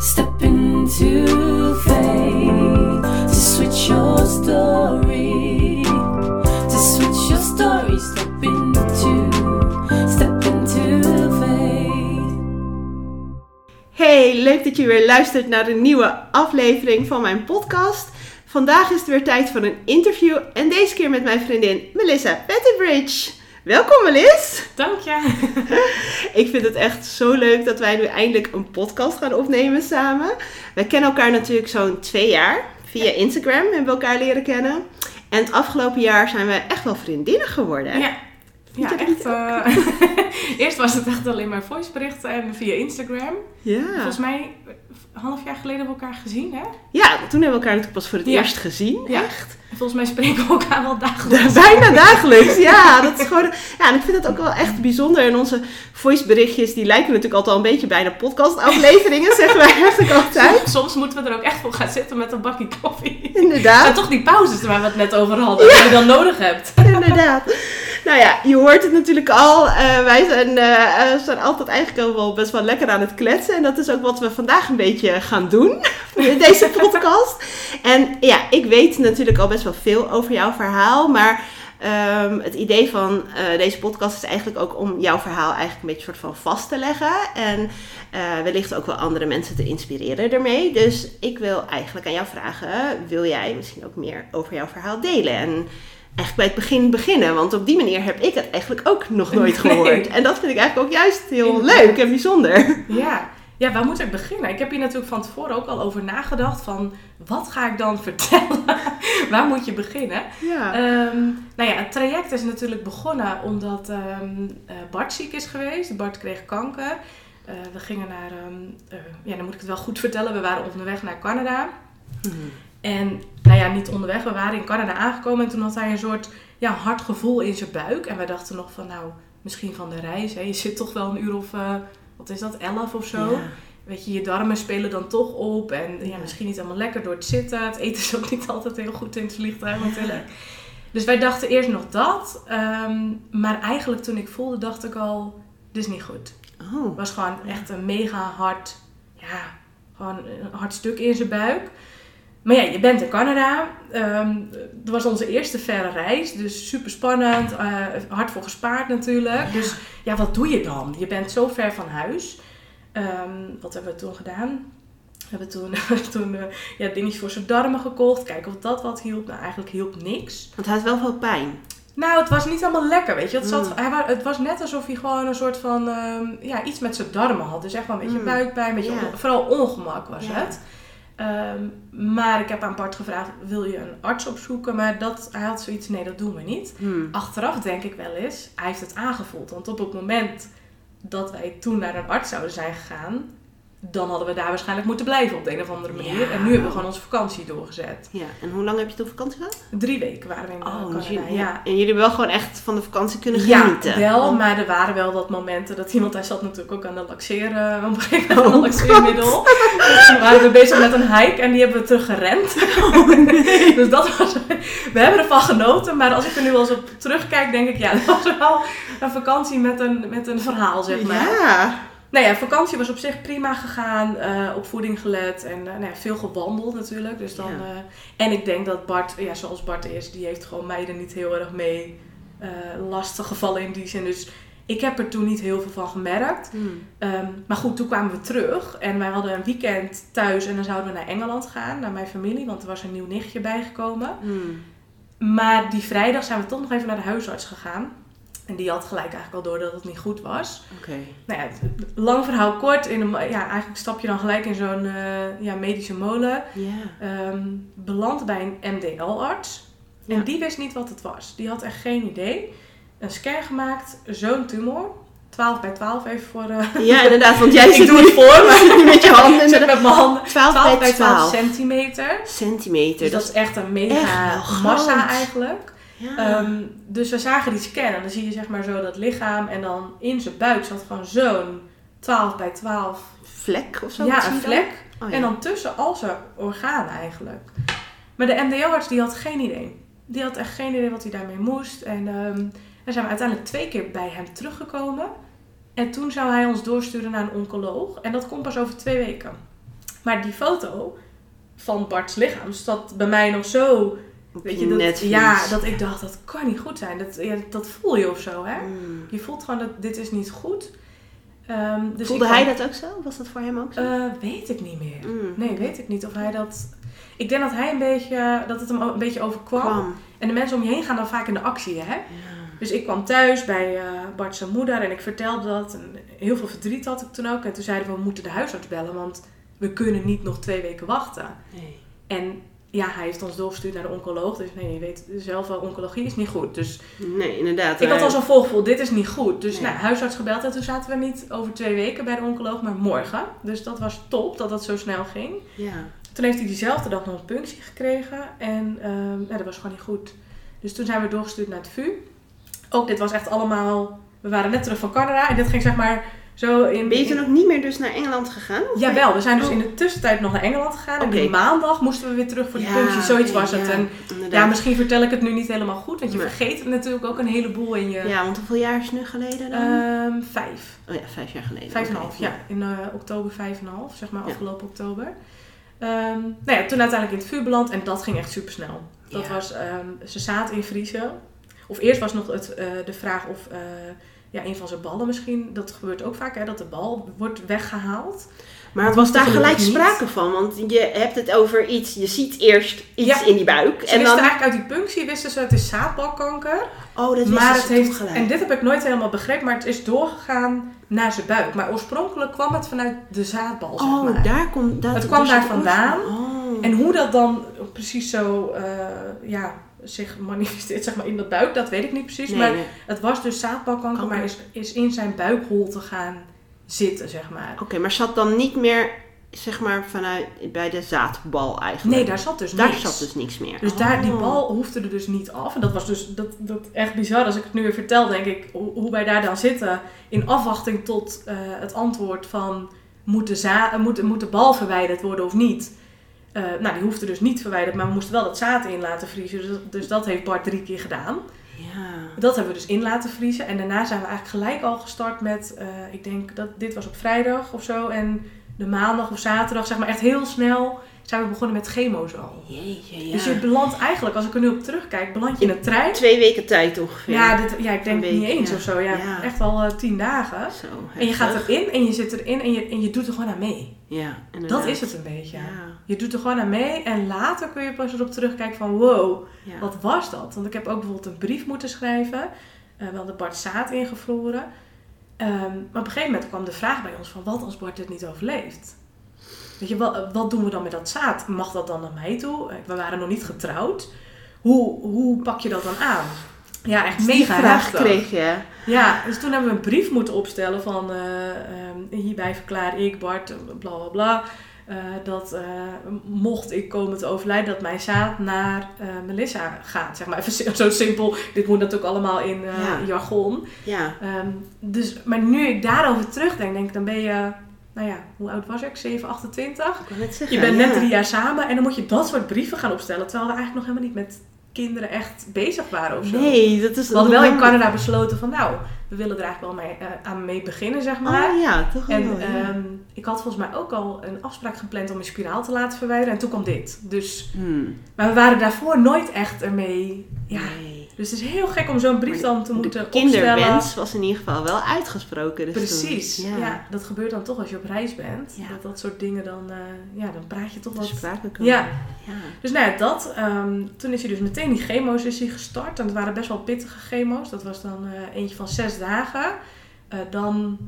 step into faith to switch your story, to switch your story, step into, step. Hey, leuk dat je weer luistert naar een nieuwe aflevering van mijn podcast. Vandaag is het weer tijd voor een interview en deze keer met mijn vriendin Melissa Pettibridge. Welkom Melis! Dank je. Ik vind het echt zo leuk dat wij nu eindelijk een podcast gaan opnemen samen. Wij kennen elkaar natuurlijk zo'n twee jaar. Via Instagram hebben we elkaar leren kennen. En het afgelopen jaar zijn we echt wel vriendinnen geworden. Ja, ja dat echt. eh, eerst was het echt alleen maar voiceberichten en via Instagram. Ja. Volgens mij een half jaar geleden hebben we elkaar gezien, hè? ja, toen hebben we elkaar natuurlijk pas voor het Ja. eerst gezien. Ja. Echt. En volgens mij spreken we elkaar wel dagelijks. Bijna dagelijks, ja. Dat is gewoon, ja, en ik vind het ook wel echt bijzonder. En onze voiceberichtjes, die lijken natuurlijk altijd al een beetje bijna podcastafleveringen, zeggen wij eigenlijk altijd. Soms moeten we er ook echt voor gaan zitten met een bakje koffie. En Inderdaad, toch die pauzes waar we het net over hadden, die je dan nodig hebt. inderdaad. Nou ja, je hoort het natuurlijk al. eh, wij zijn, eh, eh, zijn altijd eigenlijk wel best wel lekker aan het kletsen. En dat is ook wat we vandaag een beetje gaan doen in deze podcast. En ja, ik weet natuurlijk al best wel veel over jouw verhaal. Maar ehm, het idee van deze podcast is eigenlijk ook om jouw verhaal eigenlijk een beetje soort van vast te leggen. En wellicht ook wel andere mensen te inspireren ermee. Dus ik wil eigenlijk aan jou vragen, wil jij misschien ook meer over jouw verhaal delen? En eigenlijk bij het begin beginnen. Want op die manier heb ik het eigenlijk ook nog nooit Nee. gehoord. En dat vind ik eigenlijk ook juist heel leuk en bijzonder. Ja. ja, waar moet ik beginnen? Ik heb hier natuurlijk van tevoren ook al over nagedacht van... Wat ga ik dan vertellen? waar moet je beginnen? Ja. Ehm, nou ja, het traject is natuurlijk begonnen omdat ehm, eh, Bart ziek is geweest. Bart kreeg kanker. Eh, we gingen naar, ehm, eh, ja, dan moet ik het wel goed vertellen. We waren onderweg naar Canada. En nou ja, niet onderweg. We waren in Canada aangekomen en toen had hij een soort ja, hard gevoel in zijn buik. En wij dachten nog van, nou, misschien van de reis. Hè. Je zit toch wel een uur of, eh, wat is dat, elf of zo. Ja. Weet je, je darmen spelen dan toch op. En ja, Ja. misschien niet allemaal lekker door het zitten. Het eten is ook niet altijd heel goed in het vliegtuig natuurlijk. Dus wij dachten eerst nog dat. ehm, maar eigenlijk toen ik voelde, dacht ik al, dit is niet goed. Oh. Het was gewoon echt een mega hard, ja, gewoon een hard stuk in zijn buik. Maar ja, je bent in Canada. Ehm het was onze eerste verre reis, dus super spannend. eh, hard voor gespaard natuurlijk. Dus ja, wat doe je dan? Je bent zo ver van huis. Ehm, wat hebben we toen gedaan? We hebben toen, toen eh, ja, dingetjes voor zijn darmen gekocht. Kijken of dat wat hielp. Nou, eigenlijk hielp niks. Want hij had wel veel pijn. Nou, het was niet allemaal lekker, weet je. Het, zat, Mm. hij, het was net alsof hij gewoon een soort van, ehm, ja, iets met zijn darmen had. Dus echt wel een beetje Mm. buikpijn, een beetje on- vooral ongemak was het. Ehm, maar ik heb aan Bart gevraagd, wil je een arts opzoeken? Maar dat, hij had zoiets, nee, dat doen we niet. Hmm. Achteraf denk ik wel eens, hij heeft het aangevoeld. Want op het moment dat wij toen naar een arts zouden zijn gegaan, dan hadden we daar waarschijnlijk moeten blijven op de een of andere manier. Ja. En nu hebben we gewoon onze vakantie doorgezet. Ja, en hoe lang heb je toen vakantie gehad? Drie weken waren we in Oh, Canada. jullie- ja. En jullie hebben wel gewoon echt van de vakantie kunnen Ja, genieten. wel, Oh. maar er waren wel wat momenten dat iemand, hij zat natuurlijk ook aan de laxeren, op een gegeven moment Oh, een laxeermiddel. Dus toen waren we bezig met een hike en die hebben we teruggerend. dus dat was, we hebben ervan genoten, maar als ik er nu wel eens op terugkijk, denk ik, ja, dat was wel een vakantie met een, met een verhaal, zeg maar. Ja. Nou ja, vakantie was op zich prima gegaan, eh, op voeding gelet en eh, nou ja, veel gewandeld natuurlijk. Dus dan, Ja. eh, en ik denk dat Bart, ja, zoals Bart is, die heeft gewoon mij er niet heel erg mee lastig gevallen in die zin. Dus ik heb er toen niet heel veel van gemerkt. Hmm. Ehm, maar goed, toen kwamen we terug en wij hadden een weekend thuis en dan zouden we naar Engeland gaan, naar mijn familie, want er was een nieuw nichtje bijgekomen. Hmm. Maar die vrijdag zijn we toch nog even naar de huisarts gegaan. En die had gelijk eigenlijk al door dat het niet goed was. Oké. Nou ja, lang verhaal kort. In een, ja, eigenlijk stap je dan gelijk in zo'n eh, ja, medische molen. Ja. Ehm beland bij een MDL-arts. Ja. En die wist niet wat het was. Die had echt geen idee. Een scan gemaakt, zo'n tumor. 12 bij 12 even voor... eh, ja, inderdaad, want jij ik zit doe het voor, maar met je handen zit met mijn handen. 12 12 bij 12 centimeter. centimeter. Dus dat Dat is echt een mega massa eigenlijk. Ja. Ehm, dus we zagen die scan en dan zie je zeg maar zo dat lichaam en dan in zijn buik zat gewoon zo'n 12 bij 12 vlek of zo. ja, een vlek. Oh, ja. En dan tussen al zijn organen eigenlijk. Maar de MDO-arts die had geen idee. Die had echt geen idee wat hij daarmee moest. En ehm, dan zijn we uiteindelijk twee keer bij hem teruggekomen. En toen zou hij ons doorsturen naar een oncoloog. En dat komt pas over twee weken. Maar die foto van Bart's lichaam zat bij mij nog zo... Weet je, dat, ja, dat ik dacht, dat kan niet goed zijn. Dat, ja, dat voel je of zo, hè? Mm. Je voelt gewoon dat dit is niet goed. Ehm, dus Voelde hij dat ook zo? Was dat voor hem ook zo? Eh, weet ik niet meer. Mm. Nee, weet ik niet of hij dat... Ik denk dat hij een beetje... Dat het hem een beetje overkwam. Kwam. En de mensen om je heen gaan dan vaak in de actie, hè? Ja. Dus ik kwam thuis bij eh Bart zijn moeder en ik vertelde dat. En heel veel verdriet had ik toen ook. En toen zeiden we, we moeten de huisarts bellen, want we kunnen niet nog twee weken wachten. Nee. En ja, hij heeft ons doorgestuurd naar de oncoloog. Dus nee, je weet zelf wel, oncologie is niet goed. Dus nee, inderdaad. ik had al zo'n voorgevoel, dit is niet goed. Dus Nee. nou, huisarts gebeld en toen zaten we niet over twee weken bij de oncoloog, maar morgen. Dus dat was top dat dat zo snel ging. Ja. Toen heeft hij diezelfde dag nog een punctie gekregen. En ehm, ja, dat was gewoon niet goed. Dus toen zijn we doorgestuurd naar het VU. Ook dit was echt allemaal... We waren net terug van Canada. En dit ging zeg maar zo in... Ben je toen ook niet meer dus naar Engeland gegaan? Of Jawel, we zijn dus Oh. in de tussentijd nog naar Engeland gegaan. En die maandag moesten we weer terug voor die Ja, punctie. Zoiets was het. ja, En inderdaad. ja, misschien vertel ik het nu niet helemaal goed. Want je vergeet het natuurlijk ook een heleboel in je... Ja, want hoeveel jaar is nu geleden dan? Ehm, vijf. oh ja, vijf jaar geleden. Vijf en een half, ja. In eh, oktober vijf en een half, zeg maar, Ja. afgelopen oktober. Ehm, nou ja, toen uiteindelijk in het vuur beland en dat ging echt super snel. Dat Ja. was, ehm, ze zaten in vriezen. Of eerst was nog het, eh, de vraag of eh, ja, een van zijn ballen misschien, dat gebeurt ook vaak, hè, dat de bal wordt weggehaald. Maar het was daar gelijk niet. sprake van, want je hebt het over iets, je ziet eerst iets Ja. in die buik. Ze en wisten dan, eigenlijk uit die punctie, wisten ze het is zaadbalkanker. oh, dat maar het heeft, gelijk. en dit heb ik nooit helemaal begrepen, maar het is doorgegaan naar zijn buik. Maar oorspronkelijk kwam het vanuit de zaadbal, zeg oh, maar. daar komt dat. Het kwam daar vandaan. Oh. En hoe dat dan precies zo eh, ja, zich manifesteert zeg maar, in dat buik, dat weet ik niet precies. Nee, maar nee. het was dus zaadbalkanker, Kanker. maar is, is in zijn buikholte gaan zitten, zeg maar. Oké, maar zat dan niet meer, zeg maar, vanuit bij de zaadbal eigenlijk? Nee, daar zat dus daar niks. zat dus niks meer. Dus daar, die Oh. bal hoefde er dus niet af. En dat was dus dat, dat echt bizar. Als ik het nu weer vertel, denk ik hoe, hoe wij daar dan zitten. In afwachting tot eh, het antwoord van moet de, za- moet, moet de bal verwijderd worden of niet. Eh, nou, die hoefde dus niet verwijderd, maar we moesten wel dat zaad in laten vriezen. Dus, dus dat heeft Bart drie keer gedaan. Ja. Dat hebben we dus in laten vriezen. En daarna zijn we eigenlijk gelijk al gestart met, eh, ik denk dat dit was op vrijdag of zo. En de maandag of zaterdag, zeg maar echt heel snel, zijn we begonnen met chemo's al. Jeetje, ja. Dus je belandt eigenlijk, als ik er nu op terugkijk, beland je in een trein. Twee weken tijd ongeveer. Ja, dit, ja ik denk niet eens ja. of zo. Ja, Ja. Echt al eh, tien dagen. Zo, En je gaat erin en je zit erin en je, en je doet er gewoon aan mee. Ja, inderdaad. Dat is het een beetje. Je doet er gewoon aan mee en later kun je pas erop terugkijken van wow, wat was dat? Want ik heb ook bijvoorbeeld een brief moeten schrijven. Eh we hadden Bart zaad ingevroren. Ehm, maar op een gegeven moment kwam de vraag bij ons van wat als Bart dit niet overleeft? Weet je, wat, wat doen we dan met dat zaad? Mag dat dan naar mij toe? Eh, We waren nog niet getrouwd. Hoe, hoe pak je dat dan aan? Ja, echt die mega vraag kreeg je. Ja, dus toen hebben we een brief moeten opstellen van eh, ehm, hierbij verklaar ik, Bart, bla bla bla, eh, dat mocht ik komen te overlijden, dat mijn zaad naar Melissa gaat. Zeg maar even zo simpel, dit moet natuurlijk allemaal in Ja. jargon. Ja. Ehm, dus, maar nu ik daarover terugdenk, denk ik, dan ben je, nou ja, hoe oud was ik? 7, 28? Ik wil net zeggen. Je bent net ja. drie jaar samen en dan moet je dat soort brieven gaan opstellen, terwijl we eigenlijk nog helemaal niet met kinderen echt bezig waren of zo. Nee, dat is... We hadden wel in Canada besloten van nou, we willen er eigenlijk wel mee, eh, aan mee beginnen, zeg maar. Oh ja, toch wel. en ja. ehm, ik had volgens mij ook al een afspraak gepland om een spiraal te laten verwijderen. En toen kwam dit. Dus, Hmm. maar we waren daarvoor nooit echt ermee. Ja. Nee. Dus het is heel gek om zo'n brief dan te De moeten opstellen. kinderwens was in ieder geval wel uitgesproken. Dus Precies. ja. dat gebeurt dan toch als je op reis bent. Ja. Dat dat soort dingen dan, eh, ja, dan praat je toch wat. Sprake komen. Ja. ja. Dus nou ja, dat. ehm, toen is hij dus meteen die chemo's is hij gestart. En het waren best wel pittige chemo's. Dat was dan eh, eentje van zes dagen. Eh, dan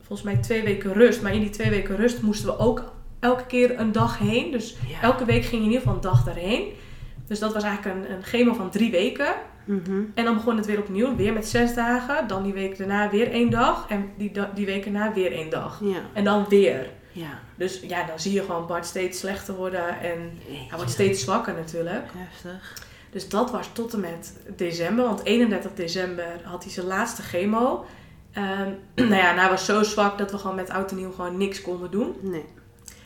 volgens mij twee weken rust. Maar in die twee weken rust moesten we ook elke keer een dag heen. Dus elke week ging je in ieder geval een dag daarheen. Dus dat was eigenlijk een, een chemo van drie weken. Mhm. En dan begon het weer opnieuw, weer met zes dagen. Dan die week daarna weer één dag. En die, die week daarna weer één dag. Ja. En dan weer. Ja. Dus ja, dan zie je gewoon Bart steeds slechter worden. En Jeetje. hij wordt steeds zwakker natuurlijk. Heftig. Dus dat was tot en met december. Want 31 december had hij zijn laatste chemo. Ehm, nou ja, en hij was zo zwak dat we gewoon met oud en nieuw gewoon niks konden doen. Nee.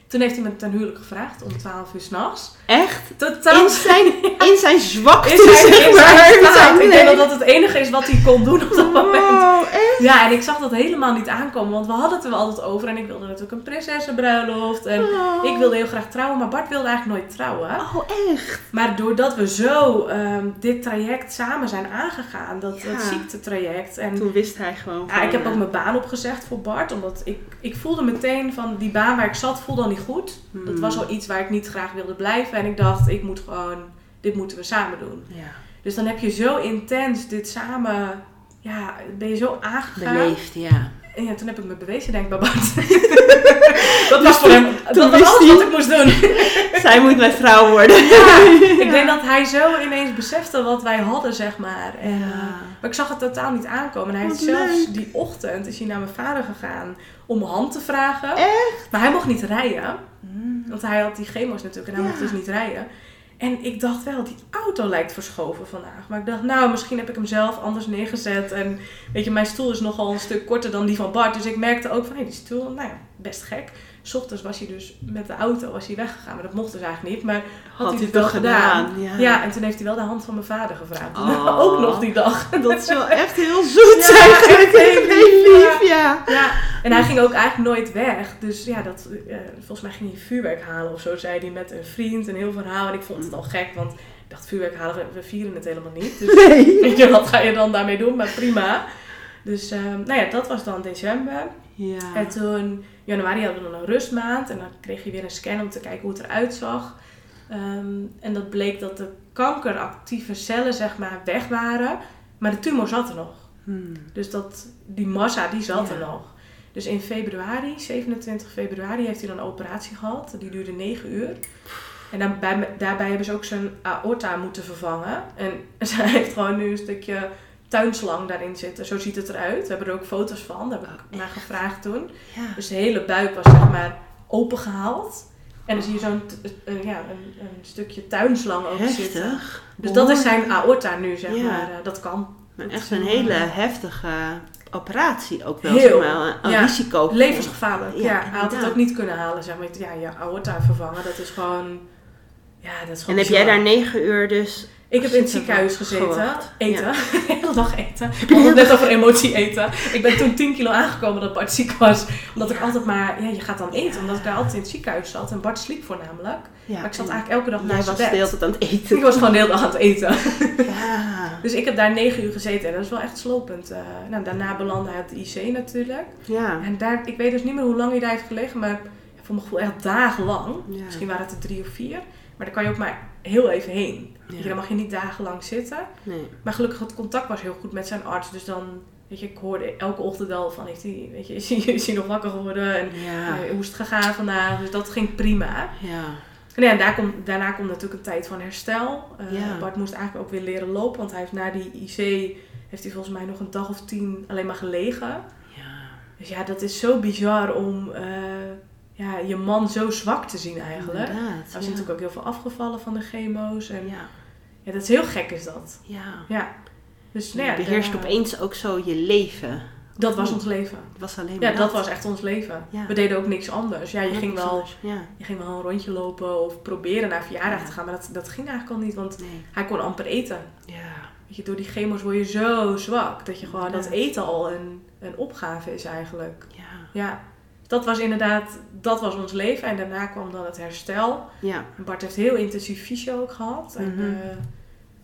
Toen heeft hij me ten huwelijk gevraagd om 12 uur s'nachts. Echt? Totaal In zijn, in zijn zwakte, in zijn, zeg in maar. zijn In staat. zijn Ik denk dat dat het enige is wat hij kon doen op dat moment. Wow, echt? Ja, en ik zag dat helemaal niet aankomen, want we hadden het er wel altijd over. En ik wilde natuurlijk een prinsessenbruiloft. En Oh. ik wilde heel graag trouwen, maar Bart wilde eigenlijk nooit trouwen. Oh, echt? Maar doordat we zo ehm, dit traject samen zijn aangegaan, dat, Ja. dat ziektetraject. En Toen wist hij gewoon ja, ik heb ook eh, mijn baan opgezegd voor Bart, omdat ik, ik voelde meteen van die baan waar ik zat, voelde al niet goed. Dat Hmm. was al iets waar ik niet graag wilde blijven. En ik dacht, ik moet gewoon, dit moeten we samen doen. Ja, Dus dan heb je zo intens dit samen, ja, ben je zo aangegaan. beleefd, ja. En ja, toen heb ik me bewezen, denk ik, bij Bart. dat was voor hem, dat was alles wat ik moest doen. Zij moet mijn vrouw worden. Ja, ik denk dat hij zo ineens besefte wat wij hadden, zeg maar. En, eh, maar ik zag het totaal niet aankomen. En hij Wat is zelfs leuk. die ochtend is hij naar mijn vader gegaan om mijn hand te vragen. Echt? Maar hij mocht niet rijden. Want hij had die chemo's natuurlijk en hij mocht dus niet rijden. En ik dacht wel, die auto lijkt verschoven vandaag. Maar ik dacht, nou, misschien heb ik hem zelf anders neergezet. En weet je, mijn stoel is nogal een stuk korter dan die van Bart. Dus ik merkte ook van, hé, die stoel, nou ja, best gek. 's ochtends was hij dus met de auto was hij weggegaan. Maar dat mocht dus eigenlijk niet. Maar had, hij het wel gedaan. Ja. Ja. en toen heeft hij wel de hand van mijn vader gevraagd. Oh. ook nog die dag. Dat is wel echt heel zoet Ja, eigenlijk. echt heel lief, lief, ja. Ja, en hij ging ook eigenlijk nooit weg. Dus ja, dat, eh, volgens mij ging hij vuurwerk halen of zo, zei hij met een vriend. Een heel verhaal. En ik vond het al gek, want ik dacht, vuurwerk halen, we, we vieren het helemaal niet. Dus Nee. weet je, wat ga je dan daarmee doen? Maar prima. Dus ehm, nou ja, dat was dan december. Ja. En toen, januari hadden we dan een rustmaand. En dan kreeg je weer een scan om te kijken hoe het eruit zag. Ehm, en dat bleek dat de kankeractieve cellen, zeg maar, weg waren. Maar de tumor zat er nog. Hmm. Dus dat, die massa, die zat Ja. er nog. Dus in februari, 27 februari, heeft hij dan een operatie gehad. Die duurde 9 uur. En daarbij, daarbij hebben ze ook zijn aorta moeten vervangen. En zij heeft gewoon nu een stukje tuinslang daarin zitten. Zo ziet het eruit. We hebben er ook foto's van. Daar heb ik naar gevraagd toen. Ja. Dus de hele buik was zeg maar opengehaald. En dan zie je zo'n een, ja, een, een stukje tuinslang ook zitten. Heftig. Dus dat is zijn aorta nu, zeg Ja. maar. Eh, dat kan. Maar echt een hele eh, heftige operatie ook wel. Heel, zeg maar. Een ja. risico. Levensgevaarlijk. Ja, Ja, hij had het ook niet kunnen halen, zeg maar. Ja, je aorta vervangen, dat is gewoon... Ja, dat is En gewoon heb jij daar negen uur dus... Ik heb in het ziekenhuis gezeten. gewacht? Eten. De hele dag eten. Hele het net over emotie eten. Ik ben toen 10 kilo aangekomen dat Bart ziek was. Omdat ik altijd maar... Ja, je gaat dan eten. Omdat ik daar altijd in het ziekenhuis zat. En Bart sliep voornamelijk. Ja, Maar ik zat en eigenlijk elke dag naast was zijn de hele bed. tijd aan het eten. Ik was gewoon de hele dag aan het eten. Ja. Dus ik heb daar 9 uur gezeten. En dat is wel echt slopend. Eh, nou, daarna belandde hij op de IC natuurlijk. Ja. En daar, ik weet dus niet meer hoe lang hij daar heeft gelegen, maar voor mijn gevoel echt dagenlang. Ja. Misschien waren het er drie of vier. Maar daar kan je ook maar heel even heen. Je, dan mag je niet dagenlang zitten. Nee. Maar gelukkig het contact was heel goed met zijn arts. Dus dan, weet je, ik hoorde elke ochtend al van, heeft hij, weet je, is, hij, is hij nog wakker geworden? En Ja. eh, hoe is het gegaan vandaag? Dus dat ging prima. Ja. En ja, daar daarna komt natuurlijk een tijd van herstel. Ja. Bart moest eigenlijk ook weer leren lopen. Want hij heeft na die IC, heeft hij volgens mij nog een dag of tien alleen maar gelegen. Ja. Dus ja, dat is zo bizar om eh, ja, je man zo zwak te zien eigenlijk. Inderdaad. Hij was ja. natuurlijk ook heel veel afgevallen van de chemo's. En ja. Ja. dat is heel gek is dat. Ja. Ja. Dus nou ja, beheerst opeens ook zo je leven. Dat was ons leven. Het was alleen Ja, maar dat was echt ons leven. Ja. We deden ook niks anders. Ja, je, Ja, ging wel. Ja. je ging wel een rondje lopen of proberen naar verjaardag Ja. te gaan. Maar dat, dat ging eigenlijk al niet, want Nee. hij kon amper eten. Ja. Weet je, door die chemo's word je zo zwak dat je gewoon dat Ja. eten al een, een opgave is eigenlijk. Ja. Ja, dat was inderdaad, dat was ons leven. En daarna kwam dan het herstel. Ja. Bart heeft heel intensief fysio ook gehad. En Mhm. eh,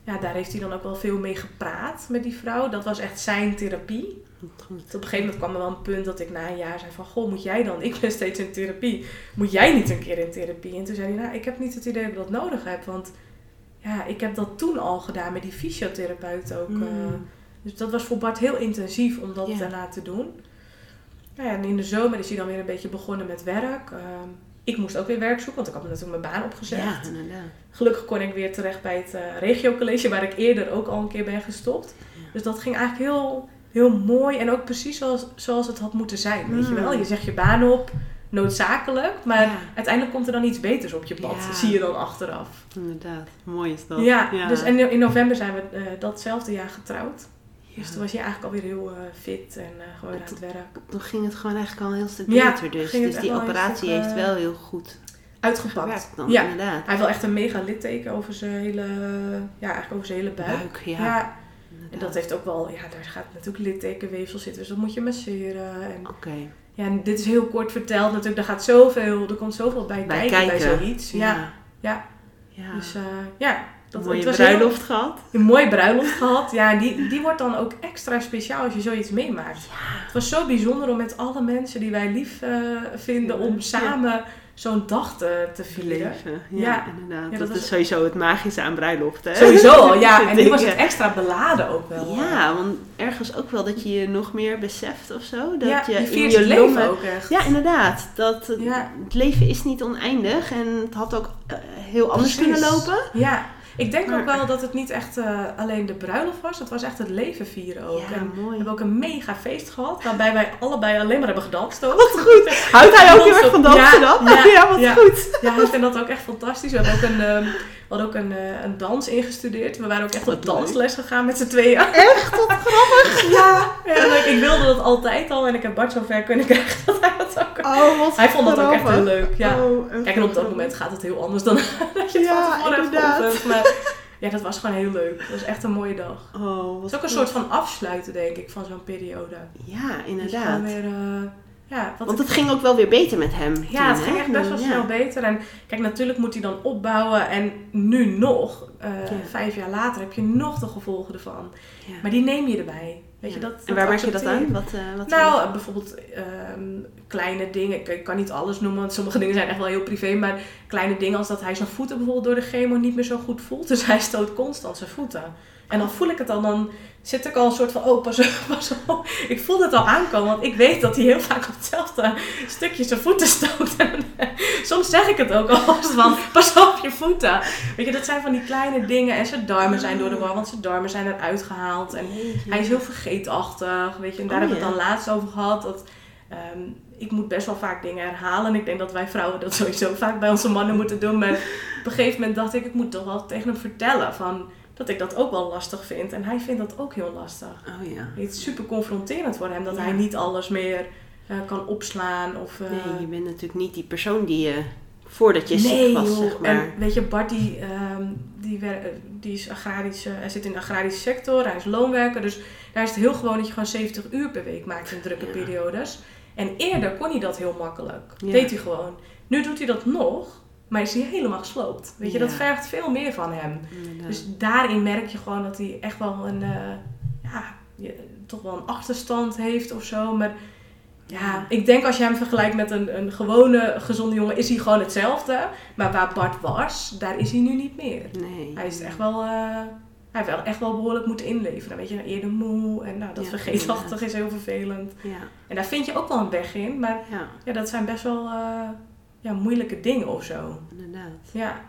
ja, daar heeft hij dan ook wel veel mee gepraat met die vrouw. Dat was echt zijn therapie. Goed. Op een gegeven moment kwam er wel een punt dat ik na een jaar zei van... Goh, moet jij dan? Ik ben steeds in therapie. Moet jij niet een keer in therapie? En toen zei hij, nou, ik heb niet het idee dat ik dat nodig heb. Want ja, ik heb dat toen al gedaan met die fysiotherapeut ook. Mm. eh. dus dat was voor Bart heel intensief om dat Ja. daarna te doen. Nou ja, en in de zomer is hij dan weer een beetje begonnen met werk. Ehm, ik moest ook weer werk zoeken, want ik had natuurlijk mijn baan opgezegd. Ja, inderdaad. Gelukkig kon ik weer terecht bij het eh regiocollege, waar ik eerder ook al een keer ben gestopt. Ja. Dus dat ging eigenlijk heel, heel mooi en ook precies zoals, zoals het had moeten zijn. Weet je Mm. wel? Je zegt je baan op, noodzakelijk, maar Ja. uiteindelijk komt er dan iets beters op je pad, Ja. zie je dan achteraf. Inderdaad. Mooi is dat. Ja, dus en in november zijn we eh, datzelfde jaar getrouwd. Dus toen was hij eigenlijk alweer heel eh, fit en eh, gewoon Het- aan het werk. Toen ging het gewoon eigenlijk al een heel stuk Ja, beter dus. Dus die operatie stuk, heeft eh, wel heel goed Uitgepakt. dan, Ja. inderdaad. Hij heeft wel echt een mega litteken over zijn hele, ja, eigenlijk over zijn hele buik. Buik, ja. En dat heeft ook wel, ja, daar gaat natuurlijk littekenweefsel zitten, dus dat moet je masseren. En, Oké. ja, en dit is heel kort verteld natuurlijk, er gaat zoveel, er komt zoveel bij, Bij kijken, bij zoiets. Ja, ja. Ja. dus ja. Dat, Een mooie heel- bruiloft gehad. een mooie bruiloft gehad. Ja, die, die wordt dan ook extra speciaal als je zoiets meemaakt. Het was zo bijzonder om met alle mensen die wij lief eh, vinden, om samen zo'n dag te, te vieren. Ja, Ja. inderdaad. Ja, dat, dat is sowieso het magische aan bruiloft, hè? Sowieso al, ja. En nu was het extra beladen ook wel. Ja, want ergens ook wel dat je je nog meer beseft of zo. Dat ja, je je in je leven ook echt. Ja, inderdaad. Dat, het- leven is niet oneindig en het had ook eh, heel anders Precies. kunnen lopen. Ja, ik denk ook wel dat het niet echt eh, alleen de bruiloft was. Het was echt het leven vieren ook. Ja, en we mooi. hebben ook een mega feest gehad. Waarbij wij allebei alleen maar hebben gedanst ook. Wat goed. Houdt hij ook heel erg van dansen Ja, dan? ja, Ja, wat goed. Ja, ik vind dat ook echt fantastisch. We hebben ook een, ehm, we hadden ook een, eh, een dans ingestudeerd. We waren ook echt op dansles gegaan met z'n tweeën. Echt, wat grappig. Ja, ik, ik wilde dat altijd al. En ik heb Bart zo ver kunnen krijgen dat hij dat ook... Oh, wat Hij vond dat ook echt heel leuk, ja. Oh, Kijk, en op dat moment gaat het heel anders dan dat je het Ja, van tevoren hebt. Maar ja, dat was gewoon heel leuk. Dat was echt een mooie dag. Oh, wat Het is ook een goed. soort van afsluiten, denk ik, van zo'n periode. Ja, inderdaad. gewoon weer, eh, ja, Want ik- het ging ook wel weer beter met hem. ja, toen, het hè? ging echt best wel Ja. snel beter. En kijk, natuurlijk moet hij dan opbouwen. En nu nog, eh, Ja. vijf jaar later, heb je nog de gevolgen ervan. Ja. Maar die neem je erbij. Weet je, dat, en waar merk je dat aan? Wat, eh, wat Nou, bijvoorbeeld ehm, kleine dingen. Ik, ik kan niet alles noemen, want sommige dingen zijn echt wel heel privé. Maar kleine dingen als dat hij zijn voeten bijvoorbeeld door de chemo niet meer zo goed voelt. Dus hij stoot constant zijn voeten. En dan voel ik het al, dan zit ik al een soort van, oh pas op, pas op. Ik voel het al aankomen, want ik weet dat hij heel vaak op hetzelfde stukje zijn voeten stoot. En eh, soms zeg ik het ook al van, pas op je voeten. Weet je, dat zijn van die kleine dingen. En zijn darmen zijn door de war, want zijn darmen zijn eruit gehaald. En hij is heel vergeetachtig, weet je. En daar Oh, hebben we het dan laatst over gehad. Dat, ehm, ik moet best wel vaak dingen herhalen. En ik denk dat wij vrouwen dat sowieso vaak bij onze mannen moeten doen. Maar op een gegeven moment dacht ik, ik moet toch wel tegen hem vertellen van, dat ik dat ook wel lastig vind. En hij vindt dat ook heel lastig. Oh ja. Het is super confronterend voor hem dat Ja. hij niet alles meer eh, kan opslaan. Of, eh, Nee, je bent natuurlijk niet die persoon die je voordat je nee, ziek was, joh. zeg maar. En weet je, Bart die, ehm, die, wer- eh, die is agrarisch, eh, hij zit in de agrarische sector, hij is loonwerker. Dus daar is het heel gewoon dat je gewoon 70 uur per week maakt in drukke Ja. periodes. En eerder kon hij dat heel makkelijk. Ja. Deed hij gewoon. Nu doet hij dat nog, maar is hij helemaal gesloopt. Weet je, dat vergt veel meer van hem. Inderdaad. Dus daarin merk je gewoon dat hij echt wel een, eh, ja, je- toch wel een achterstand heeft of zo. Maar ja, ik denk als je hem vergelijkt met een, een gewone gezonde jongen, is hij gewoon hetzelfde. Maar waar Bart was, daar is hij nu niet meer. nee. Hij is echt wel, eh, hij heeft wel echt wel behoorlijk moeten inleveren. Weet je, eerder moe en nou, dat Ja, vergeetachtig is heel vervelend. Ja, En daar vind je ook wel een weg in, maar ja, ja, dat zijn best wel eh, ja, moeilijke dingen of zo. inderdaad. Ja.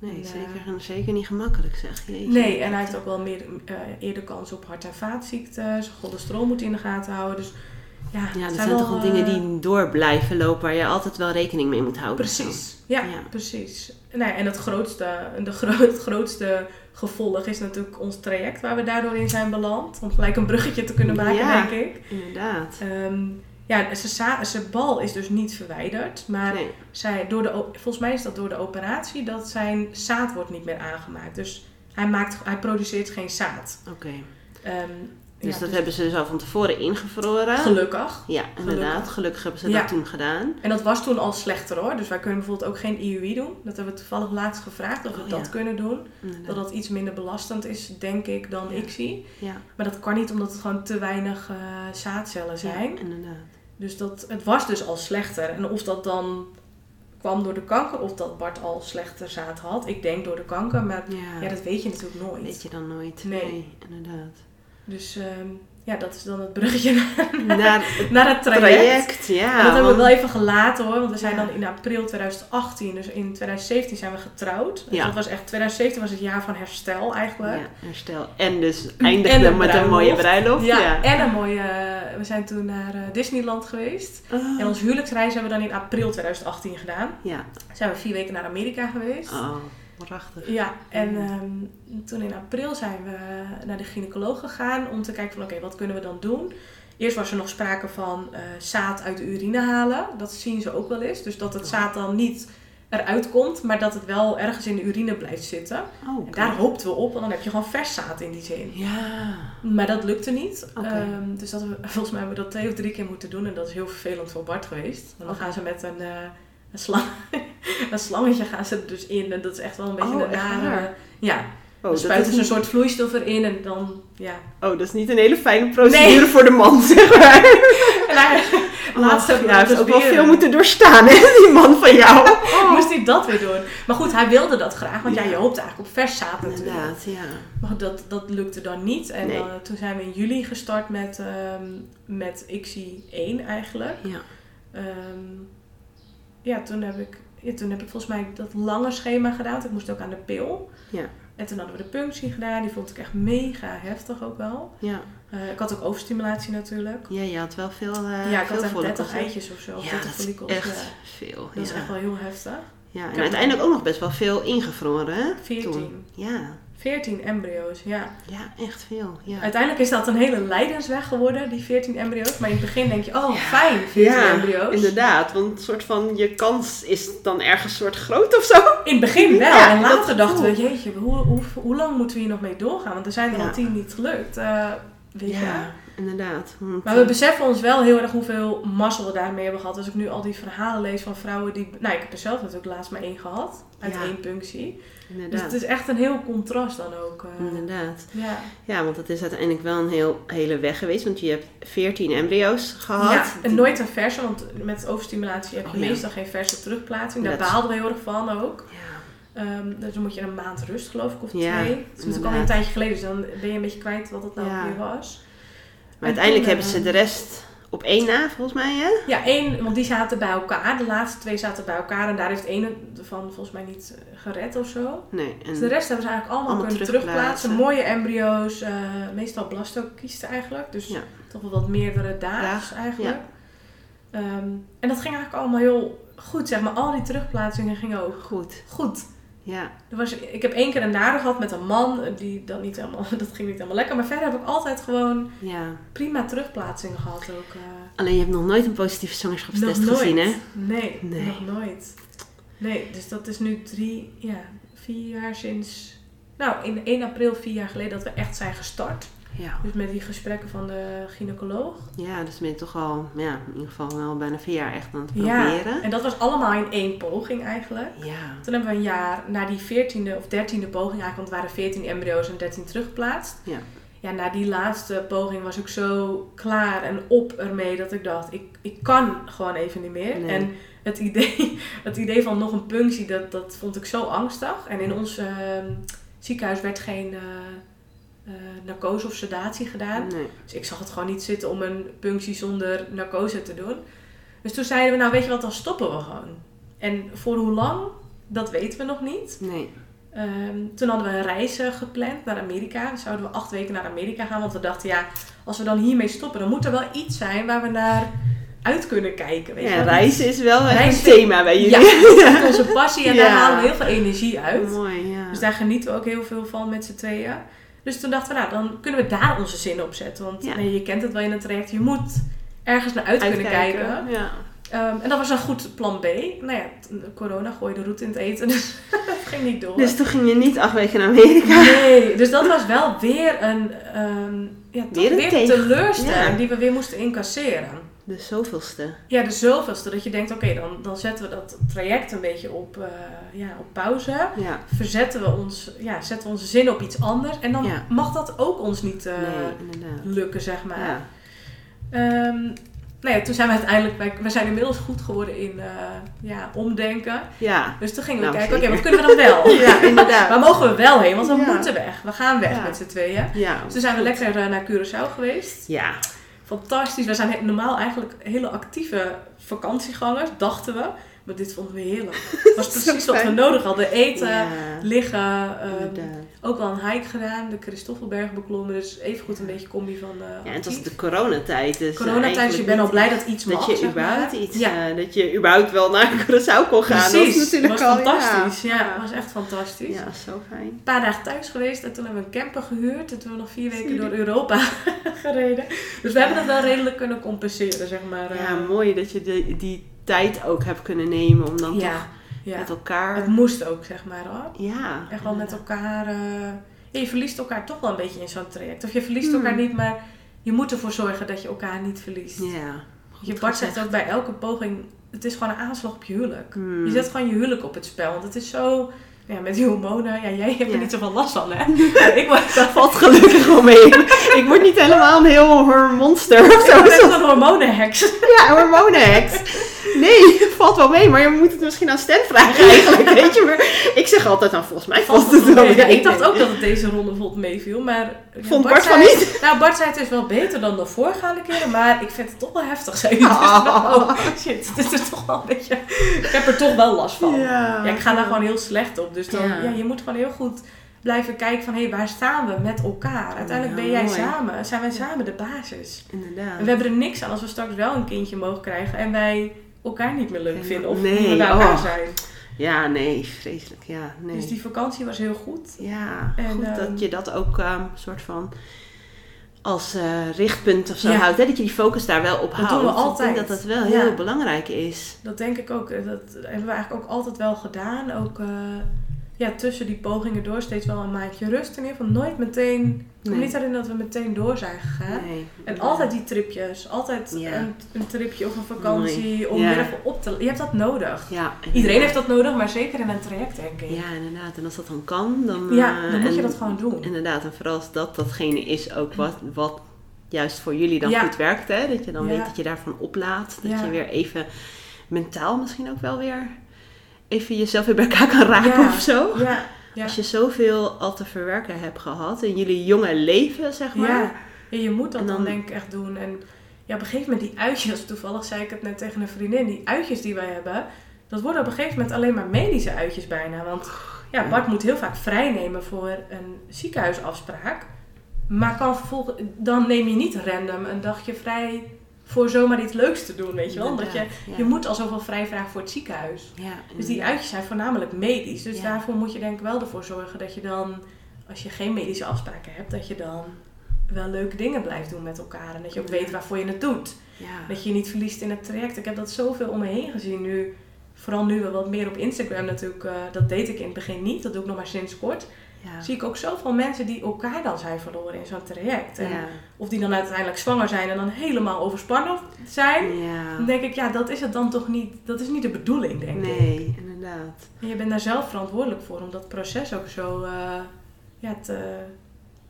Nee, En, eh, zeker, zeker niet gemakkelijk zeg. Jeetje. Nee, en hij heeft ook wel meer, eh, eerder kans op hart- en vaatziekten. Zijn cholesterol moet in de gaten houden. Dus ja, Ja, dat zijn, toch wel eh, dingen die door blijven lopen waar je altijd wel rekening mee moet houden. Precies, ja, Ja. precies. Nee, en het grootste, de gro het grootste gevolg is natuurlijk ons traject waar we daardoor in zijn beland. Om gelijk een bruggetje te kunnen maken, Ja. denk ik. Inderdaad. Ehm, ja, zijn zijn bal is dus niet verwijderd. Maar Nee. zij, door de, volgens mij is dat door de operatie dat zijn zaad wordt niet meer aangemaakt. Dus hij, maakt, hij produceert geen zaad. Oké. Ehm, Dus ja, dat hebben ze dus al van tevoren ingevroren. Gelukkig. Ja, inderdaad. Gelukkig hebben ze Ja. dat toen gedaan. En dat was toen al slechter hoor. Dus wij kunnen bijvoorbeeld ook geen IUI doen. Dat hebben we toevallig laatst gevraagd of we Oh, dat ja. kunnen doen. Inderdaad. Dat dat iets minder belastend is, denk ik, dan ik zie. Ja, Maar dat kan niet omdat het gewoon te weinig eh, zaadcellen zijn. Ja, inderdaad. Dus dat, het was dus al slechter. En of dat dan kwam door de kanker of dat Bart al slechter zaad had. Ik denk door de kanker, maar Ja, ja, dat weet je natuurlijk nooit. weet je dan nooit. Nee. inderdaad. Dus ehm, ja, dat is dan het bruggetje naar, Na het naar het traject. traject, ja. Dat hebben we wel even gelaten hoor, want we zijn Ja. dan in april 2018, dus in 2017 zijn we getrouwd. Dus Ja. dat was echt, 2017 was het jaar van herstel eigenlijk. Ja, herstel. En dus eindigde met een mooie bruiloft. Ja, Ja. en een mooie, we zijn toen naar eh, Disneyland geweest. Oh. En onze huwelijksreis hebben we dan in april 2018 gedaan. Ja. Zijn we vier weken naar Amerika geweest. Oh. Prachtig. Ja, en ehm, toen in april zijn we naar de gynaecoloog gegaan om te kijken van oké, wat kunnen we dan doen? Eerst was er nog sprake van eh, zaad uit de urine halen. Dat zien ze ook wel eens. Dus dat het zaad dan niet eruit komt, maar dat het wel ergens in de urine blijft zitten. Oh, En daar hoopten we op, want dan heb je gewoon vers zaad in die zin. Ja. Maar dat lukte niet. Ehm, dus dat we, volgens mij hebben we dat twee of drie keer moeten doen. En dat is heel vervelend voor Bart geweest. Want dan gaan ze met een, eh, een, slang, een slangetje gaan ze er dus in. En dat is echt wel een beetje Oh, een nare... Ja, Oh, spuiten ze een soort vloeistof erin en dan... Ja. oh, dat is niet een hele fijne procedure Nee. voor de man, zeg maar. En hij, laatst Oh, ja, hij heeft dus ook wel veel moeten doorstaan, hè, die man van jou. Moest hij dat weer doen. Maar goed, hij wilde dat graag. Want ja, Ja. je hoopt eigenlijk op vers zaad natuurlijk. Inderdaad, ja. Maar dat, dat lukte dan niet. En Nee. dan, toen zijn we in juli gestart met, ehm met ICSI 1 eigenlijk. Ja. Ehm, ja, toen heb, ik, ja, toen heb ik volgens mij dat lange schema gedaan. Ik moest ook aan de pil. Ja. En toen hadden we de punctie gedaan. Die vond ik echt mega heftig ook wel. Ja. Eh, ik had ook overstimulatie natuurlijk. ja, je had wel veel uh, ja, ik veel had echt 30 follicles, hè? eitjes of zo. Ja, 30 dat is echt Ja. veel. Dat is echt wel heel heftig. ja, en uiteindelijk ook nog best wel veel ingevroren, hè? 14. Toen. Ja, 14 embryo's, ja. ja, echt veel. Ja. Uiteindelijk is dat een hele lijdensweg geworden, die 14 embryo's. Maar in het begin denk je, oh fijn, 14 embryo's. inderdaad. Want een soort van je kans is dan ergens soort groot of zo. In het begin wel. Ja, en later dachten we, jeetje, hoe, hoe, hoe lang moeten we hier nog mee doorgaan? Want er zijn er Ja. al 10 niet gelukt. Eh, weet je. Inderdaad. Want, Maar we eh, beseffen ons wel heel erg hoeveel mazzel we daarmee hebben gehad. Als ik nu al die verhalen lees van vrouwen die... Nou, ik heb er zelf natuurlijk laatst maar één gehad. Uit Ja. één punctie. Dus inderdaad. het is echt een heel contrast dan ook. eh. Inderdaad. ja. Ja, want het is uiteindelijk wel een heel, hele weg geweest. Want je hebt 14 embryo's gehad. Ja, en nooit een verse, want met overstimulatie heb je Oh, ja. meestal geen verse terugplaatsing. Daar Dat behaalden we heel erg van ook. Ja, Ehm, dus dan moet je een maand rust, geloof ik, of Ja, twee. Het is natuurlijk al een tijdje geleden, dus dan ben je een beetje kwijt wat het nou Ja. weer was. Maar uiteindelijk toen, hebben ze eh, de rest op één na, volgens mij, hè? Ja, één, want die zaten bij elkaar. De laatste twee zaten bij elkaar en daar heeft één ervan volgens mij niet eh, gered of zo. Nee. En, Dus de rest hebben ze eigenlijk allemaal, Allemaal kunnen terugplaatsen. Mooie embryo's, eh, meestal blastokiesten eigenlijk. Dus Ja. toch wel wat meerdere daags Dagen, eigenlijk. Ehm, en dat ging eigenlijk allemaal heel goed, zeg maar. Al die terugplaatsingen gingen ook Goed. goed. Ja. Er was, ik heb één keer een nare gehad met een man, eh, die dat niet helemaal, dat ging niet helemaal lekker. Maar verder heb ik altijd gewoon ja. prima terugplaatsingen gehad ook. eh. Alleen je hebt nog nooit een positieve zwangerschapstest gezien, hè? Nee, Nee. nog nooit. Nee, dus dat is nu drie, ja, vier jaar sinds... Nou, in 1 april vier jaar geleden dat we echt zijn gestart. Ja. Dus met die gesprekken van de gynaecoloog. Ja, dus ben je toch al, ja, in ieder geval wel bijna vier jaar echt aan het Ja, proberen. en dat was allemaal in één poging eigenlijk. Ja. Toen hebben we een jaar, na die 14e of 13e poging eigenlijk, want het waren 14 embryo's en 13 teruggeplaatst. Ja. Ja, na die laatste poging was ik zo klaar en op ermee dat ik dacht, ik, ik kan gewoon even niet meer. Nee. En het idee, het idee van nog een punctie, dat, dat vond ik zo angstig. En in ons ehm, ziekenhuis werd geen eh, eh, narcose of sedatie gedaan. Nee. Dus ik zag het gewoon niet zitten om een punctie zonder narcose te doen. Dus toen zeiden we, nou weet je wat, dan stoppen we gewoon. En voor hoe lang, dat weten we nog niet. Nee. Ehm, toen hadden we een reis eh, gepland naar Amerika. Dan zouden we acht weken naar Amerika gaan. Want we dachten, ja, als we dan hiermee stoppen, dan moet er wel iets zijn waar we naar uit kunnen kijken. Weet je Ja, wel. reizen is wel Reizen- een thema bij jullie. Ja, dat is onze passie en daar halen we heel veel energie uit. Mooi, ja. Dus daar genieten we ook heel veel van met z'n tweeën. Dus toen dachten we, nou, dan kunnen we daar onze zin op zetten. Want Ja. nee, je kent het wel in het traject, je moet ergens naar uit kunnen kijken. Ja. Ehm, en dat was een goed plan B. Nou ja, corona gooide roet in het eten, dus dat ging niet door. Dus toen ging je niet acht weken naar Amerika. Nee, dus dat was wel weer een, ehm, ja, Weer weer teleurstelling ja. die we weer moesten incasseren. De zoveelste. Ja, de zoveelste. Dat je denkt, oké, dan, dan zetten we dat traject een beetje op, eh, ja, op pauze. Ja. Verzetten we ons, ja, zetten we onze zin op iets anders. En dan Ja. mag dat ook ons niet eh, nee, lukken, zeg maar. Ja. Ehm, nou ja, toen zijn we uiteindelijk, wij, we zijn inmiddels goed geworden in eh, ja, omdenken. Ja. Dus toen gingen we Nou, kijken, oké, wat kunnen we dan wel? Ja, inderdaad. Waar mogen we wel heen? Want we Ja. moeten weg. We gaan weg Ja. met z'n tweeën. Ja. Dus toen zijn we lekker naar Curaçao geweest. Ja. Fantastisch. We zijn normaal eigenlijk hele actieve vakantiegangers, dachten we. Maar dit vonden we heerlijk. Het was precies wat we nodig hadden. Eten, Ja, liggen. ehm, ook wel een hike gedaan. De Christoffelberg beklommen. Dus even goed een beetje combi van eh Ja, en het was de coronatijd. Dus Coronatijd, dus je bent al blij dat iets Dat mag, je überhaupt maar. iets, Ja. eh, dat je überhaupt wel naar Curaçao kon gaan. Precies, dat was natuurlijk was al, fantastisch. Ja, Ja, was echt fantastisch. ja, zo fijn. Een paar dagen thuis geweest en toen hebben we een camper gehuurd. En toen hebben we nog vier weken door Europa gereden. Dus we hebben het wel redelijk kunnen compenseren, zeg maar. Ja, eh. mooi dat je de, die tijd ook hebt kunnen nemen om dan toch ja, met elkaar... Het moest ook, zeg maar. Hoor. ja, Echt wel met elkaar. eh, je verliest elkaar toch wel een beetje in zo'n traject. Of je verliest Hmm. elkaar niet, maar je moet ervoor zorgen dat je elkaar niet verliest. Ja. je Bart zegt ook bij elke poging: het is gewoon een aanslag op je huwelijk. Hmm. Je zet gewoon je huwelijk op het spel. Want het is zo. Ja, met die hormonen, ja, jij hebt er niet zoveel last van, hè? Ik word Dat valt gelukkig wel mee. ik word niet helemaal een heel hormonster of zo. ik ben een hormonenheks. Ja, hormonenheks. Nee, valt wel mee, maar je moet het misschien aan Stan vragen eigenlijk, weet je. Maar ik zeg altijd, nou volgens mij valt het wel mee. Ja, ik dacht ook dat het deze ronde bijvoorbeeld meeviel, maar... ja, Vond Bart zei, van niet? Nou, Bart zei het is wel beter dan de voorgaande keren, maar ik vind het toch wel heftig, zei hij. Dus, Oh. oh, shit, dit is toch wel een beetje... Ik heb er toch wel last van. Ja. Ja, ik ga daar gewoon heel slecht op. Dus dan, Ja. ja. je moet gewoon heel goed blijven kijken van, hé, hey, waar staan we met elkaar? Uiteindelijk Ja, ben jij mooi. samen, zijn wij samen de basis. Inderdaad. En we hebben er niks aan als we straks wel een kindje mogen krijgen en wij elkaar niet meer leuk vinden of nee, elkaar oh. zijn. Ja, nee, vreselijk. Ja, nee. Dus die vakantie was heel goed. Ja, En, goed ehm, dat je dat ook ehm soort van als eh, richtpunt of zo Ja. houdt. Hè? Dat je die focus daar wel op Dat houdt. doen we Ik denk altijd. dat dat wel Ja. heel belangrijk is. Dat denk ik ook. Dat hebben we eigenlijk ook altijd wel gedaan. Ook eh, ja, tussen die pogingen door steeds wel een maandje rust. In ieder geval nooit meteen... Ik Nee. niet herinneren dat we meteen door zijn gegaan. Nee. En altijd die tripjes. Altijd Ja. een, een tripje of een vakantie. Om Ja. weer even op te... Je hebt dat nodig. Ja, Iedereen heeft dat nodig, maar zeker in een traject denk ik. Ja, inderdaad. En als dat dan kan, dan... Ja, eh, dan moet je dat gewoon doen. Inderdaad. En vooral als dat datgene is ook wat, wat juist voor jullie dan goed werkt. Hè? Dat je dan weet dat je daarvan oplaat. Dat je weer even mentaal misschien ook wel weer... Even jezelf weer bij elkaar kan raken Ja. of zo. Ja, ja. Als je zoveel al te verwerken hebt gehad in jullie jonge leven, zeg maar. Ja. Je moet dat dan, dan- denk ik echt doen. En ja, op een gegeven moment die uitjes, toevallig zei ik het net tegen een vriendin, die uitjes die wij hebben, dat worden op een gegeven moment alleen maar medische uitjes bijna. Want ja, Bart moet heel vaak vrijnemen voor een ziekenhuisafspraak. Maar kan vervolgens, dan neem je niet random een dagje vrij voor zomaar iets leuks te doen, weet je wel. Omdat je, je moet al zoveel vrij vragen voor het ziekenhuis. Dus die uitjes zijn voornamelijk medisch. Dus daarvoor moet je denk ik wel ervoor zorgen dat je dan, als je geen medische afspraken hebt, dat je dan wel leuke dingen blijft doen met elkaar. En dat je ook weet waarvoor je het doet. Dat je je niet verliest in het traject. Ik heb dat zoveel om me heen gezien nu. Vooral nu we wat meer op Instagram natuurlijk. eh, dat deed ik in het begin niet. Dat doe ik nog maar sinds kort. Ja. Zie ik ook zoveel mensen die elkaar dan zijn verloren in zo'n traject. En Ja. Of die dan uiteindelijk zwanger zijn en dan helemaal overspannen zijn. Dan Ja. denk ik, ja, dat is het dan toch niet. Dat is niet de bedoeling, denk ik. Nee, inderdaad. En je bent daar zelf verantwoordelijk voor om dat proces ook zo eh, ja, te,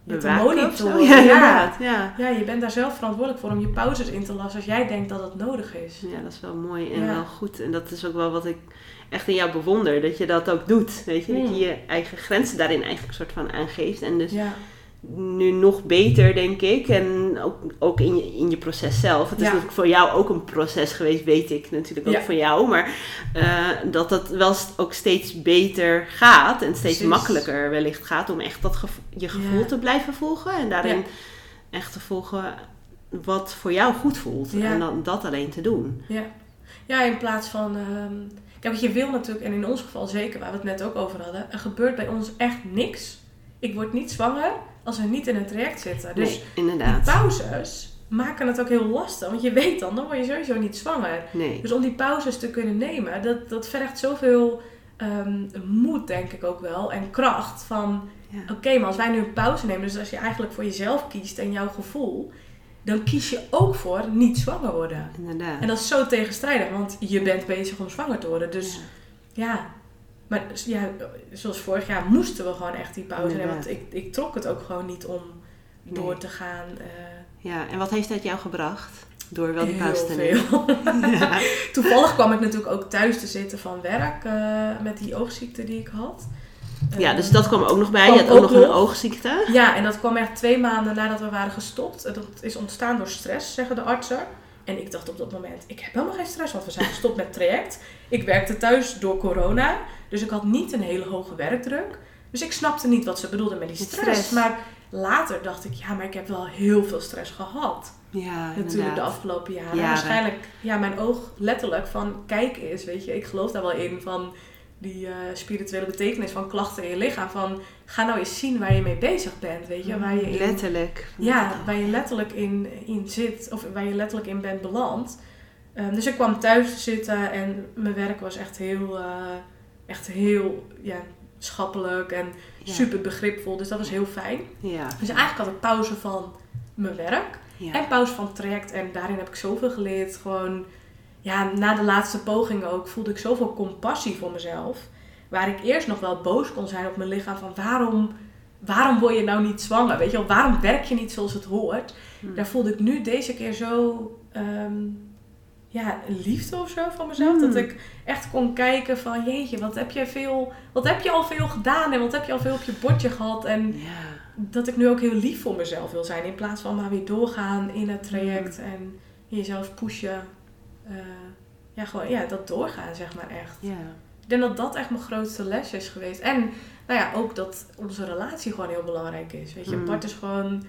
monitoren. Ja, Ja. inderdaad. Ja. Ja, je bent daar zelf verantwoordelijk voor om je pauzes in te lassen als jij denkt dat het nodig is. ja, dat is wel mooi en Ja. wel goed. En dat is ook wel wat ik echt in jou bewonder. Dat je dat ook doet. Weet je, dat je je eigen grenzen daarin eigenlijk soort van aangeeft. En dus Ja, nu nog beter, denk ik. En ook, ook in, je, in je proces zelf. Het is Ja. natuurlijk voor jou ook een proces geweest, weet ik natuurlijk ook Ja. van jou. Maar eh, dat het wel ook steeds beter gaat. En steeds Precies. makkelijker wellicht gaat om echt dat gevo- je gevoel te blijven volgen. En daarin echt te volgen wat voor jou goed voelt. En dan dat alleen te doen. ja. ja, in plaats van... ehm kijk, wat je wil natuurlijk, en in ons geval zeker, waar we het net ook over hadden. Er gebeurt bij ons echt niks. Ik word niet zwanger als we niet in een traject zitten. Dus nee, die inderdaad. pauzes maken het ook heel lastig. Want je weet dan, dan word je sowieso niet zwanger. Nee. Dus om die pauzes te kunnen nemen, dat, dat vergt zoveel ehm, moed, denk ik ook wel. En kracht van, Ja. oké, maar als wij nu een pauze nemen, dus als je eigenlijk voor jezelf kiest en jouw gevoel, dan kies je ook voor niet zwanger worden. Inderdaad. En dat is zo tegenstrijdig, want je bent bezig om zwanger te worden. Dus Ja. ja, maar ja, zoals vorig jaar moesten we gewoon echt die pauze nemen. Want ik, ik trok het ook gewoon niet om door te gaan. eh, Ja, en wat heeft dat jou gebracht? Door wel die pauze te nemen. veel. Ja. Toevallig kwam ik natuurlijk ook thuis te zitten van werk eh, met die oogziekte die ik had. Ja, dus dat kwam ook nog bij. Je had ook nog een oogziekte. Ja, en dat kwam echt twee maanden nadat we waren gestopt. Dat is ontstaan door stress, zeggen de artsen. En ik dacht op dat moment, ik heb helemaal geen stress, want we zijn gestopt met traject. Ik werkte thuis door corona, dus ik had niet een hele hoge werkdruk. Dus ik snapte niet wat ze bedoelden met die stress. stress. Maar later dacht ik, ja, maar ik heb wel heel veel stress gehad. Ja, Natuurlijk de afgelopen jaren. Jaren. Waarschijnlijk, ja, mijn oog letterlijk van kijken is, weet je. Ik geloof daar wel in van die eh, spirituele betekenis van klachten in je lichaam. Van, ga nou eens zien waar je mee bezig bent, weet je. Waar je in, Letterlijk. ja, waar je letterlijk in, in zit, of waar je letterlijk in bent beland. Ehm, dus ik kwam thuis te zitten en mijn werk was echt heel, eh, echt heel ja, schappelijk en Ja. super begripvol. Dus dat was heel fijn. Ja. Dus eigenlijk had ik pauze van mijn werk. Ja. En pauze van het traject. En daarin heb ik zoveel geleerd. Gewoon, ja, na de laatste poging ook voelde ik zoveel compassie voor mezelf. Waar ik eerst nog wel boos kon zijn op mijn lichaam. Van waarom, waarom word je nou niet zwanger? Weet je wel, waarom werk je niet zoals het hoort? Hmm. Daar voelde ik nu deze keer zo, ehm, ja, liefde of zo van mezelf. Hmm. Dat ik echt kon kijken van, jeetje, wat heb je, veel, wat heb je al veel gedaan? En wat heb je al veel op je bordje gehad? En Ja. dat ik nu ook heel lief voor mezelf wil zijn. In plaats van maar weer doorgaan in het traject en jezelf pushen. Eh, ja, gewoon ja, dat doorgaan, zeg maar echt. Ja. Ik denk dat dat echt mijn grootste les is geweest. En nou ja, ook dat onze relatie gewoon heel belangrijk is. Weet je, Mm. Bart is gewoon...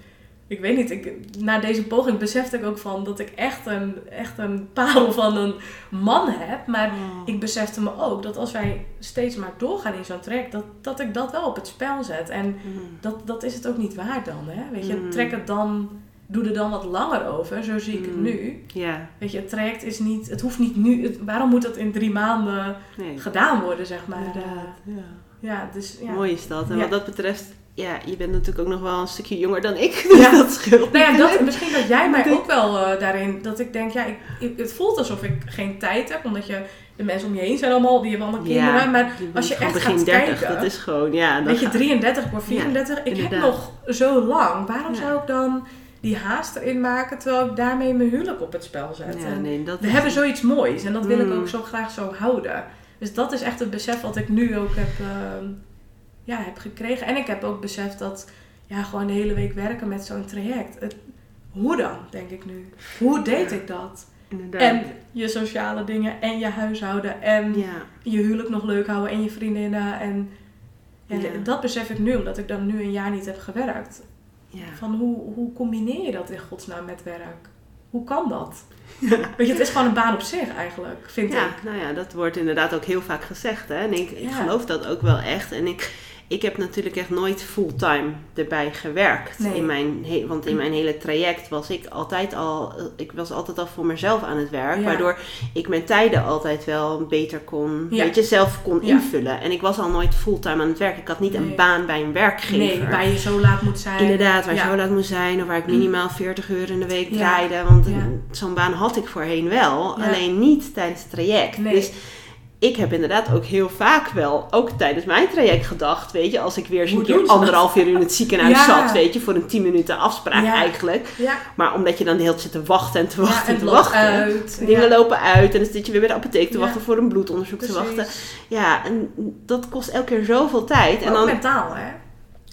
Ik weet niet, ik, na deze poging besefte ik ook van dat ik echt een, echt een parel van een man heb. Maar Oh. ik besefte me ook dat als wij steeds maar doorgaan in zo'n traject, dat, dat ik dat wel op het spel zet. En Mm. dat, dat is het ook niet waard dan, hè? Weet je, Mm. trek het dan, doe er dan wat langer over, zo zie ik het Mm. nu. Weet je, het traject is niet, het hoeft niet nu, het- waarom moet dat in drie maanden Nee. gedaan worden, zeg maar. Inderdaad, Eh, ja. ja, dus ja. Mooi is dat. En Ja. wat dat betreft, ja, je bent natuurlijk ook nog wel een stukje jonger dan ik. Dus Ja. dat scheelt. Nou ja, dat, misschien dat jij mij ook wel eh, daarin, dat ik denk, ja, ik, ik- het voelt alsof ik geen tijd heb, omdat je, de mensen om je heen zijn allemaal, die hebben allemaal kinderen, Ja, maar als je echt gaat 30, kijken, dat is gewoon, ja. dan weet je, ga- 33, ik word 34, ik heb nog zo lang, waarom Ja. zou ik dan die haast erin maken, terwijl ik daarmee mijn huwelijk op het spel zet? Ja, En nee, dat we is- hebben zoiets moois en dat wil ik Mm. ook zo graag zo houden. Dus dat is echt het besef wat ik nu ook heb, ehm, ja, heb gekregen. En ik heb ook beseft dat ja, gewoon de hele week werken met zo'n traject. Het, hoe dan, denk ik nu? Hoe deed Ja. ik dat? Inderdaad. En je sociale dingen en je huishouden en ja. je huwelijk nog leuk houden en je vriendinnen. En Ja. dat besef ik nu, omdat ik dan nu een jaar niet heb gewerkt. Ja. Van hoe, hoe combineer je dat in godsnaam met werk? Hoe kan dat? Weet je, het is gewoon een baan op zich eigenlijk, vind Ja, ik. nou ja, dat wordt inderdaad ook heel vaak gezegd. Hè? En ik, ik Ja. geloof dat ook wel echt. En ik, ik heb natuurlijk echt nooit fulltime erbij gewerkt. Nee. In mijn, want in mijn hele traject was ik altijd al, ik was altijd al voor mezelf aan het werk. Ja. Waardoor ik mijn tijden altijd wel beter kon, Ja. weet je, zelf kon Ja. invullen. En ik was al nooit fulltime aan het werk. Ik had niet Nee. een baan bij een werkgever. Nee, waar je zo laat moet zijn. Inderdaad, waar je zo laat moet zijn of waar ik minimaal 40 uur in de week draaide. Want zo'n baan had ik voorheen wel, alleen niet tijdens het traject. Nee. Dus ik heb inderdaad ook heel vaak wel, ook tijdens mijn traject gedacht, weet je, als ik weer eens een keer anderhalf uur in het ziekenhuis Ja. zat, weet je, voor een 10 minuten afspraak Ja. eigenlijk. Ja, Maar omdat je dan de hele tijd zit te wachten en te wachten en en te wachten. uit. Dingen lopen uit en dan zit je weer bij de apotheek te wachten voor een bloedonderzoek te wachten. Ja, en dat kost elke keer zoveel tijd. En Ook dan, mentaal, hè?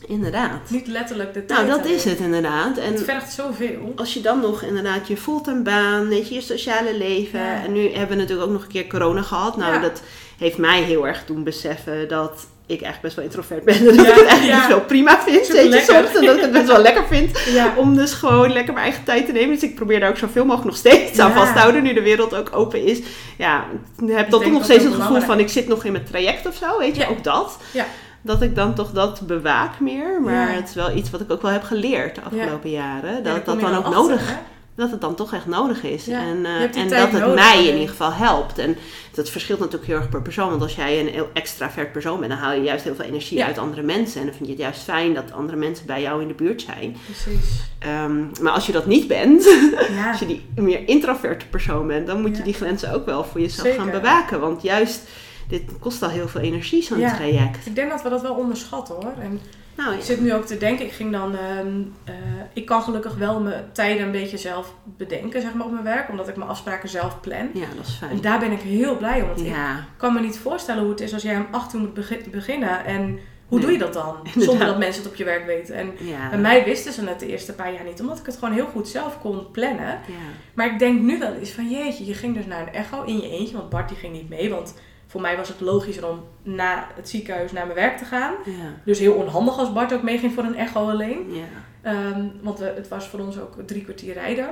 Inderdaad. Niet letterlijk de tijd. Nou, dat is het inderdaad. En Het vergt zoveel. als je dan nog inderdaad je fulltime baan, weet je, je sociale leven. Ja. En nu hebben we natuurlijk ook nog een keer corona gehad. Nou, Ja. dat heeft mij heel erg doen beseffen dat ik eigenlijk best wel introvert ben. En dat Ja, ik het eigenlijk ja. wel prima vind, weet je, soms. En dat ik het best wel lekker vind Ja. om dus gewoon lekker mijn eigen tijd te nemen. Dus ik probeer daar ook zoveel mogelijk nog steeds aan vast te houden, nu de wereld ook open is. Ja, ik heb toch denk nog steeds het gevoel van ik zit nog in mijn traject of zo, weet je, ook dat. Ja. Dat ik dan toch dat bewaak meer. Maar Ja. het is wel iets wat ik ook wel heb geleerd de afgelopen jaren. Ja, Dat dat dan ook achter, nodig hè? dat het dan toch echt nodig is. En, eh, en dat het mij in ieder geval helpt. En dat verschilt natuurlijk heel erg per persoon. Want als jij een heel extravert persoon bent, dan haal je juist heel veel energie uit andere mensen. En dan vind je het juist fijn dat andere mensen bij jou in de buurt zijn. Precies. Ehm, maar als je dat niet bent, als je die meer introverte persoon bent, dan moet je die grenzen ook wel voor jezelf Zeker. gaan bewaken. Want juist, dit kost al heel veel energie, zo'n Ja. traject. Ik denk dat we dat wel onderschatten hoor. En Nou, ik zit nu ook te denken, ik ging dan, ehm, eh, ik kan gelukkig wel mijn tijden een beetje zelf bedenken, zeg maar, op mijn werk, omdat ik mijn afspraken zelf plan. ja, dat is En fijn. daar ben ik heel blij om, want ik Ja, kan me niet voorstellen hoe het is als jij om 8 uur moet begi- beginnen en Hoe Nee. doe je dat dan? Zonder dat mensen het op je werk weten. En Ja. bij mij wisten ze het de eerste paar jaar niet, omdat ik het gewoon heel goed zelf kon plannen. Ja. Maar ik denk nu wel eens van jeetje, je ging dus naar een echo in je eentje, want Bart die ging niet mee. Want voor mij was het logischer om na het ziekenhuis naar mijn werk te gaan. Ja. Dus heel onhandig als Bart ook meeging voor een echo alleen. Ja. Ehm, want we, het was voor ons ook drie kwartier rijden.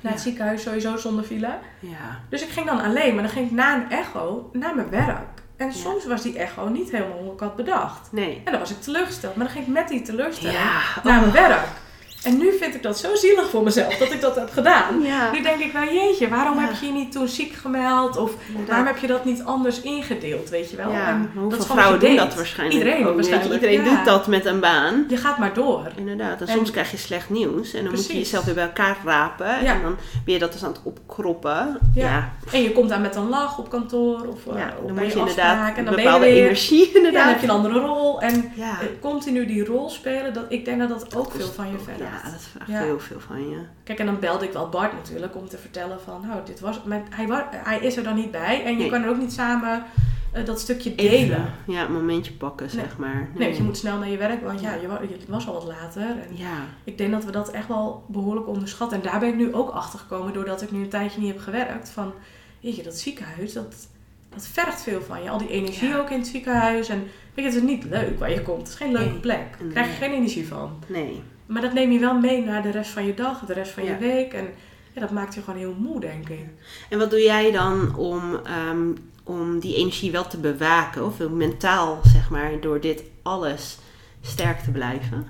Naar het Ja. ziekenhuis sowieso zonder file. Ja. Dus ik ging dan alleen, maar dan ging ik na een echo naar mijn werk. En soms was die echo niet helemaal hoe ik had bedacht. Nee. En dan was ik teleurgesteld. Maar dan ging ik met die teleurstelling naar mijn werk. En nu vind ik dat zo zielig voor mezelf dat ik dat heb gedaan. Ja. Nu denk ik wel, jeetje, waarom Ja. heb je je niet toen ziek gemeld? Of waarom heb je dat niet anders ingedeeld, weet je wel? En dat vrouwen doen dat waarschijnlijk Iedereen ook, waarschijnlijk, Iedereen doet dat met een baan. Je gaat maar door. Inderdaad. En, En- soms krijg je slecht nieuws. En dan moet je jezelf weer bij elkaar rapen. En dan ben je dat dus aan het opkroppen. Ja. En je komt daar met een lach op kantoor of uh, Ja, op dan moet je inderdaad En dan ben je bepaalde weer... energie dan heb je een andere rol. En eh, continu die rol spelen, dat, ik denk dat dat ook veel van je vergt. Ja, dat vraagt Ja. heel veel van je. Kijk, en dan belde ik wel Bart natuurlijk om te vertellen van, nou, dit was, maar hij, hij is er dan niet bij en je Nee. kan er ook niet samen eh, dat stukje delen. Even, ja, een momentje pakken, Nee. zeg maar. Nee, want je moet snel naar je werk, want ja, je, je was al wat later. En Ja, ik denk dat we dat echt wel behoorlijk onderschatten. En daar ben ik nu ook achter gekomen doordat ik nu een tijdje niet heb gewerkt. Van, weet je, dat ziekenhuis, dat, dat vergt veel van je. Al die energie Ja. ook in het ziekenhuis. En weet je, het is niet leuk waar je komt. Het is geen leuke Nee. plek. Daar krijg je Nee. geen energie van. nee. Maar dat neem je wel mee naar de rest van je dag, de rest van Ja. je week. En ja, dat maakt je gewoon heel moe, denk ik. En wat doe jij dan om, ehm, om die energie wel te bewaken? Of mentaal, zeg maar, door dit alles sterk te blijven?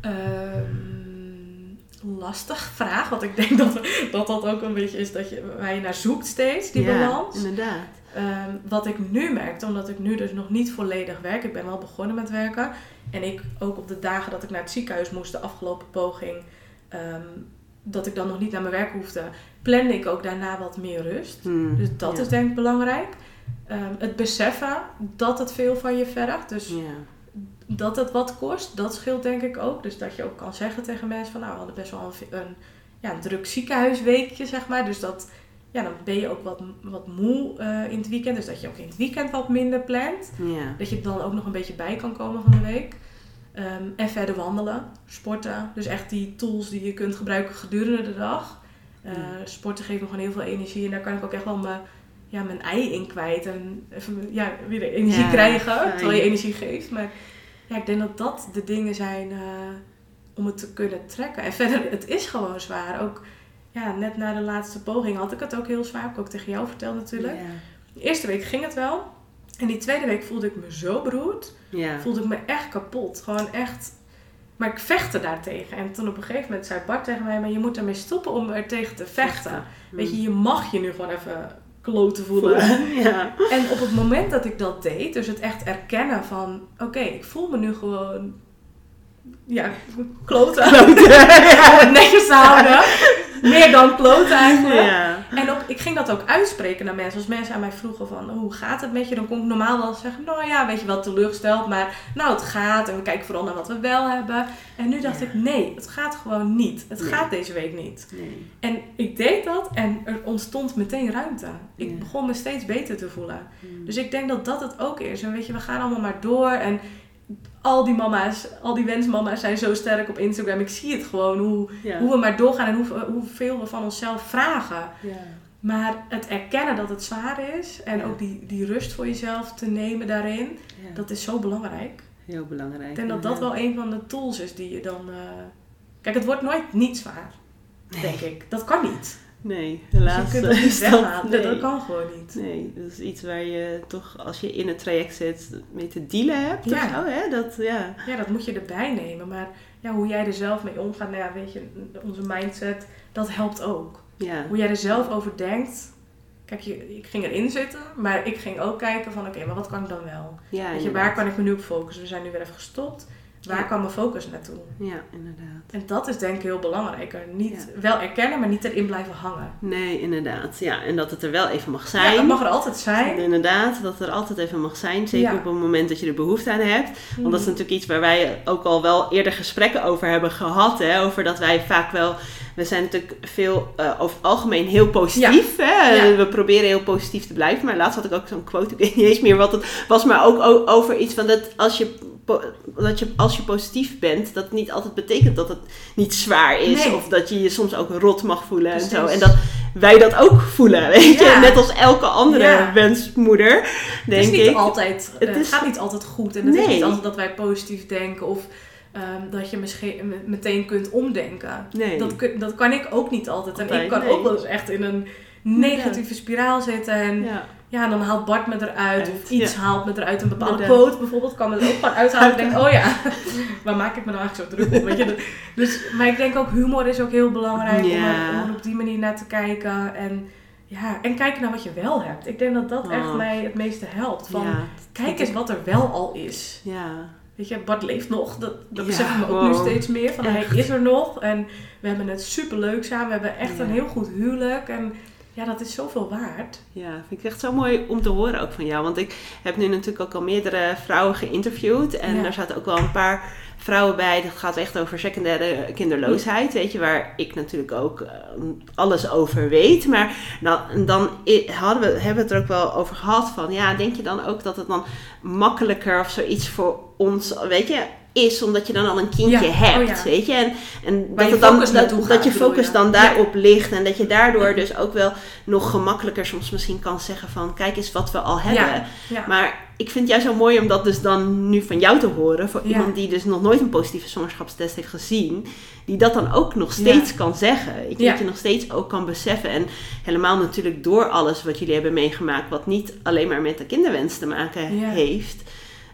Ehm, lastig vraag, want ik denk dat, dat dat ook een beetje is dat je, waar je naar zoekt steeds, die ja, balans. inderdaad. Ehm, wat ik nu merkte, omdat ik nu dus nog niet volledig werk, ik ben wel begonnen met werken. En ik ook op de dagen dat ik naar het ziekenhuis moest, de afgelopen poging, ehm, dat ik dan nog niet naar mijn werk hoefde, plande ik ook daarna wat meer rust. Hmm, Dus dat ja. is denk ik belangrijk. Ehm, het beseffen dat het veel van je vergt. Dus Ja, dat het wat kost, dat scheelt denk ik ook. Dus dat je ook kan zeggen tegen mensen van nou, we hadden best wel een, een, ja, een druk ziekenhuisweekje, zeg maar. Dus dat, ja, dan ben je ook wat, wat moe eh, in het weekend. Dus dat je ook in het weekend wat minder plant. ja. Dat je dan ook nog een beetje bij kan komen van de week. Ehm, en verder wandelen, sporten. Dus echt die tools die je kunt gebruiken gedurende de dag. Eh. Sporten geeft me gewoon heel veel energie. En daar kan ik ook echt wel mijn, ja, mijn ei in kwijt. En even ja, weer energie Ja, krijgen. fijn. Terwijl je energie geeft. Maar ja, ik denk dat dat de dingen zijn eh, om het te kunnen trekken. En verder, het is gewoon zwaar. Ook ja, net na de laatste poging had ik het ook heel zwaar. Heb ik ook tegen jou verteld natuurlijk. Ja. De eerste week ging het wel. En die tweede week voelde ik me zo beroerd Ja. voelde ik me echt kapot. Gewoon echt. Maar ik vechtte daartegen. En toen op een gegeven moment zei Bart tegen mij: Maar je moet ermee stoppen om er tegen te vechten. Weet je, je mag je nu gewoon even kloten voelen. Ja. En op het moment dat ik dat deed, dus het echt erkennen van: Oké, ik voel me nu gewoon. Ja, kloten. Om het netjes houden. Meer dan kloten eigenlijk. Ja. En ook, ik ging dat ook uitspreken naar mensen. Als mensen aan mij vroegen van, oh, hoe gaat het met je? Dan kon ik normaal wel zeggen, nou ja, weet je wel, teleurgesteld. Maar nou, het gaat. En we kijken vooral naar wat we wel hebben. En nu dacht Ja. ik, nee, het gaat gewoon niet. Het Nee. gaat deze week niet. Nee. En ik deed dat en er ontstond meteen ruimte. Ik Ja. begon me steeds beter te voelen. Hmm. Dus ik denk dat dat het ook is. En weet je, we gaan allemaal maar door. En al die mama's, al die wensmama's zijn zo sterk op Instagram. Ik zie het gewoon, hoe, Ja. hoe we maar doorgaan en hoe, hoeveel we van onszelf vragen. Ja. Maar het erkennen dat het zwaar is en Ja. ook die, die rust voor jezelf te nemen daarin, dat is zo belangrijk. Heel belangrijk. Ik denk dat dat wel een van de tools is die je dan. eh, Kijk, het wordt nooit niet zwaar, denk ik. Dat kan niet. Nee, Dus helaas. je kunt dat eh, niet weghalen. Dat, nee. dat kan gewoon niet. Nee, dat is iets waar je toch, als je in het traject zit, mee te dealen hebt Ja. zo, hè? Dat, ja. Ja, dat moet je erbij nemen. Maar ja, hoe jij er zelf mee omgaat, nou ja, weet je, onze mindset, dat helpt ook. Ja. Hoe jij er zelf over denkt. Kijk, je, ik ging erin zitten, maar ik ging ook kijken van, oké, maar wat kan ik dan wel? Ja, Weet je, waar kan ik me nu op focussen? We zijn nu weer even gestopt. Waar Ja. kan mijn focus naartoe? Ja, inderdaad. En dat is denk ik heel belangrijk. Niet wel erkennen, maar niet erin blijven hangen. Nee, inderdaad. Ja, en dat het er wel even mag Ja, zijn. dat mag er altijd zijn. Inderdaad, dat het er altijd even mag zijn. Zeker Ja. op het moment dat je er behoefte aan hebt. Want dat is Mm. natuurlijk iets waar wij ook al wel eerder gesprekken over hebben gehad. Hè? Over dat wij vaak wel. We zijn natuurlijk veel eh, over het algemeen heel positief. Hè? Ja. We proberen heel positief te blijven. Maar laatst had ik ook zo'n quote. Ik weet niet eens meer wat het was. Maar ook over iets van dat als je dat je als je positief bent, dat het niet altijd betekent dat het niet zwaar is. Nee. Of dat je je soms ook rot mag voelen en zo. En dat wij dat ook voelen, weet je. Ja. Net als elke andere Ja. wensmoeder, Het denk is niet ik. altijd, Het het, is- gaat niet altijd goed. En het is niet altijd dat wij positief denken of ehm, dat je misschien me- meteen kunt omdenken. Nee. Dat, dat kan ik ook niet altijd. En ik kan nee. ook wel eens echt in een negatieve spiraal zitten. En ja. Ja. dan haalt Bart me eruit. Uit, Of iets ja. haalt me eruit. Een bepaalde quote bijvoorbeeld kan me er ook gewoon uithalen. Ik denk, oh ja, waar maak ik me nou eigenlijk zo druk? Weet je? Dus, maar ik denk ook humor is ook heel belangrijk om, er, om er op die manier naar te kijken. En, ja, en kijken naar wat je wel hebt. Ik denk dat dat echt Oh. mij het meeste helpt. Van. Kijk eens wat er wel al is. Ja. Weet je, Bart leeft nog. Dat, dat Ja, beseffen we ook wow. nu steeds meer. Van, hij is er nog. En we hebben het super leuk samen. We hebben echt Ja. een heel goed huwelijk. En ja, dat is zoveel waard. Ja, vind ik echt zo mooi om te horen ook van jou. Want ik heb nu natuurlijk ook al meerdere vrouwen geïnterviewd. En Ja. daar zaten ook wel een paar vrouwen bij. Dat gaat echt over secundaire kinderloosheid. Weet je, waar ik natuurlijk ook eh, alles over weet. Maar dan, dan hadden we, hebben we het er ook wel over gehad van... Ja, denk je dan ook dat het dan makkelijker of zoiets voor ons, weet je... Is omdat je dan al een kindje Ja, hebt, oh ja. weet je? En, en dat, je het dan, focus dat, dat gaat, je focus je? dan daarop ligt. En dat je daardoor dus ook wel nog gemakkelijker soms misschien kan zeggen van... Kijk eens wat we al hebben. Maar ik vind het juist zo mooi om dat dus dan nu van jou te horen. Voor iemand die dus nog nooit een positieve zwangerschapstest heeft gezien. Die dat dan ook nog steeds kan zeggen. Ja. Dat je nog steeds ook kan beseffen. En helemaal natuurlijk door alles wat jullie hebben meegemaakt. Wat niet alleen maar met de kinderwens te maken heeft.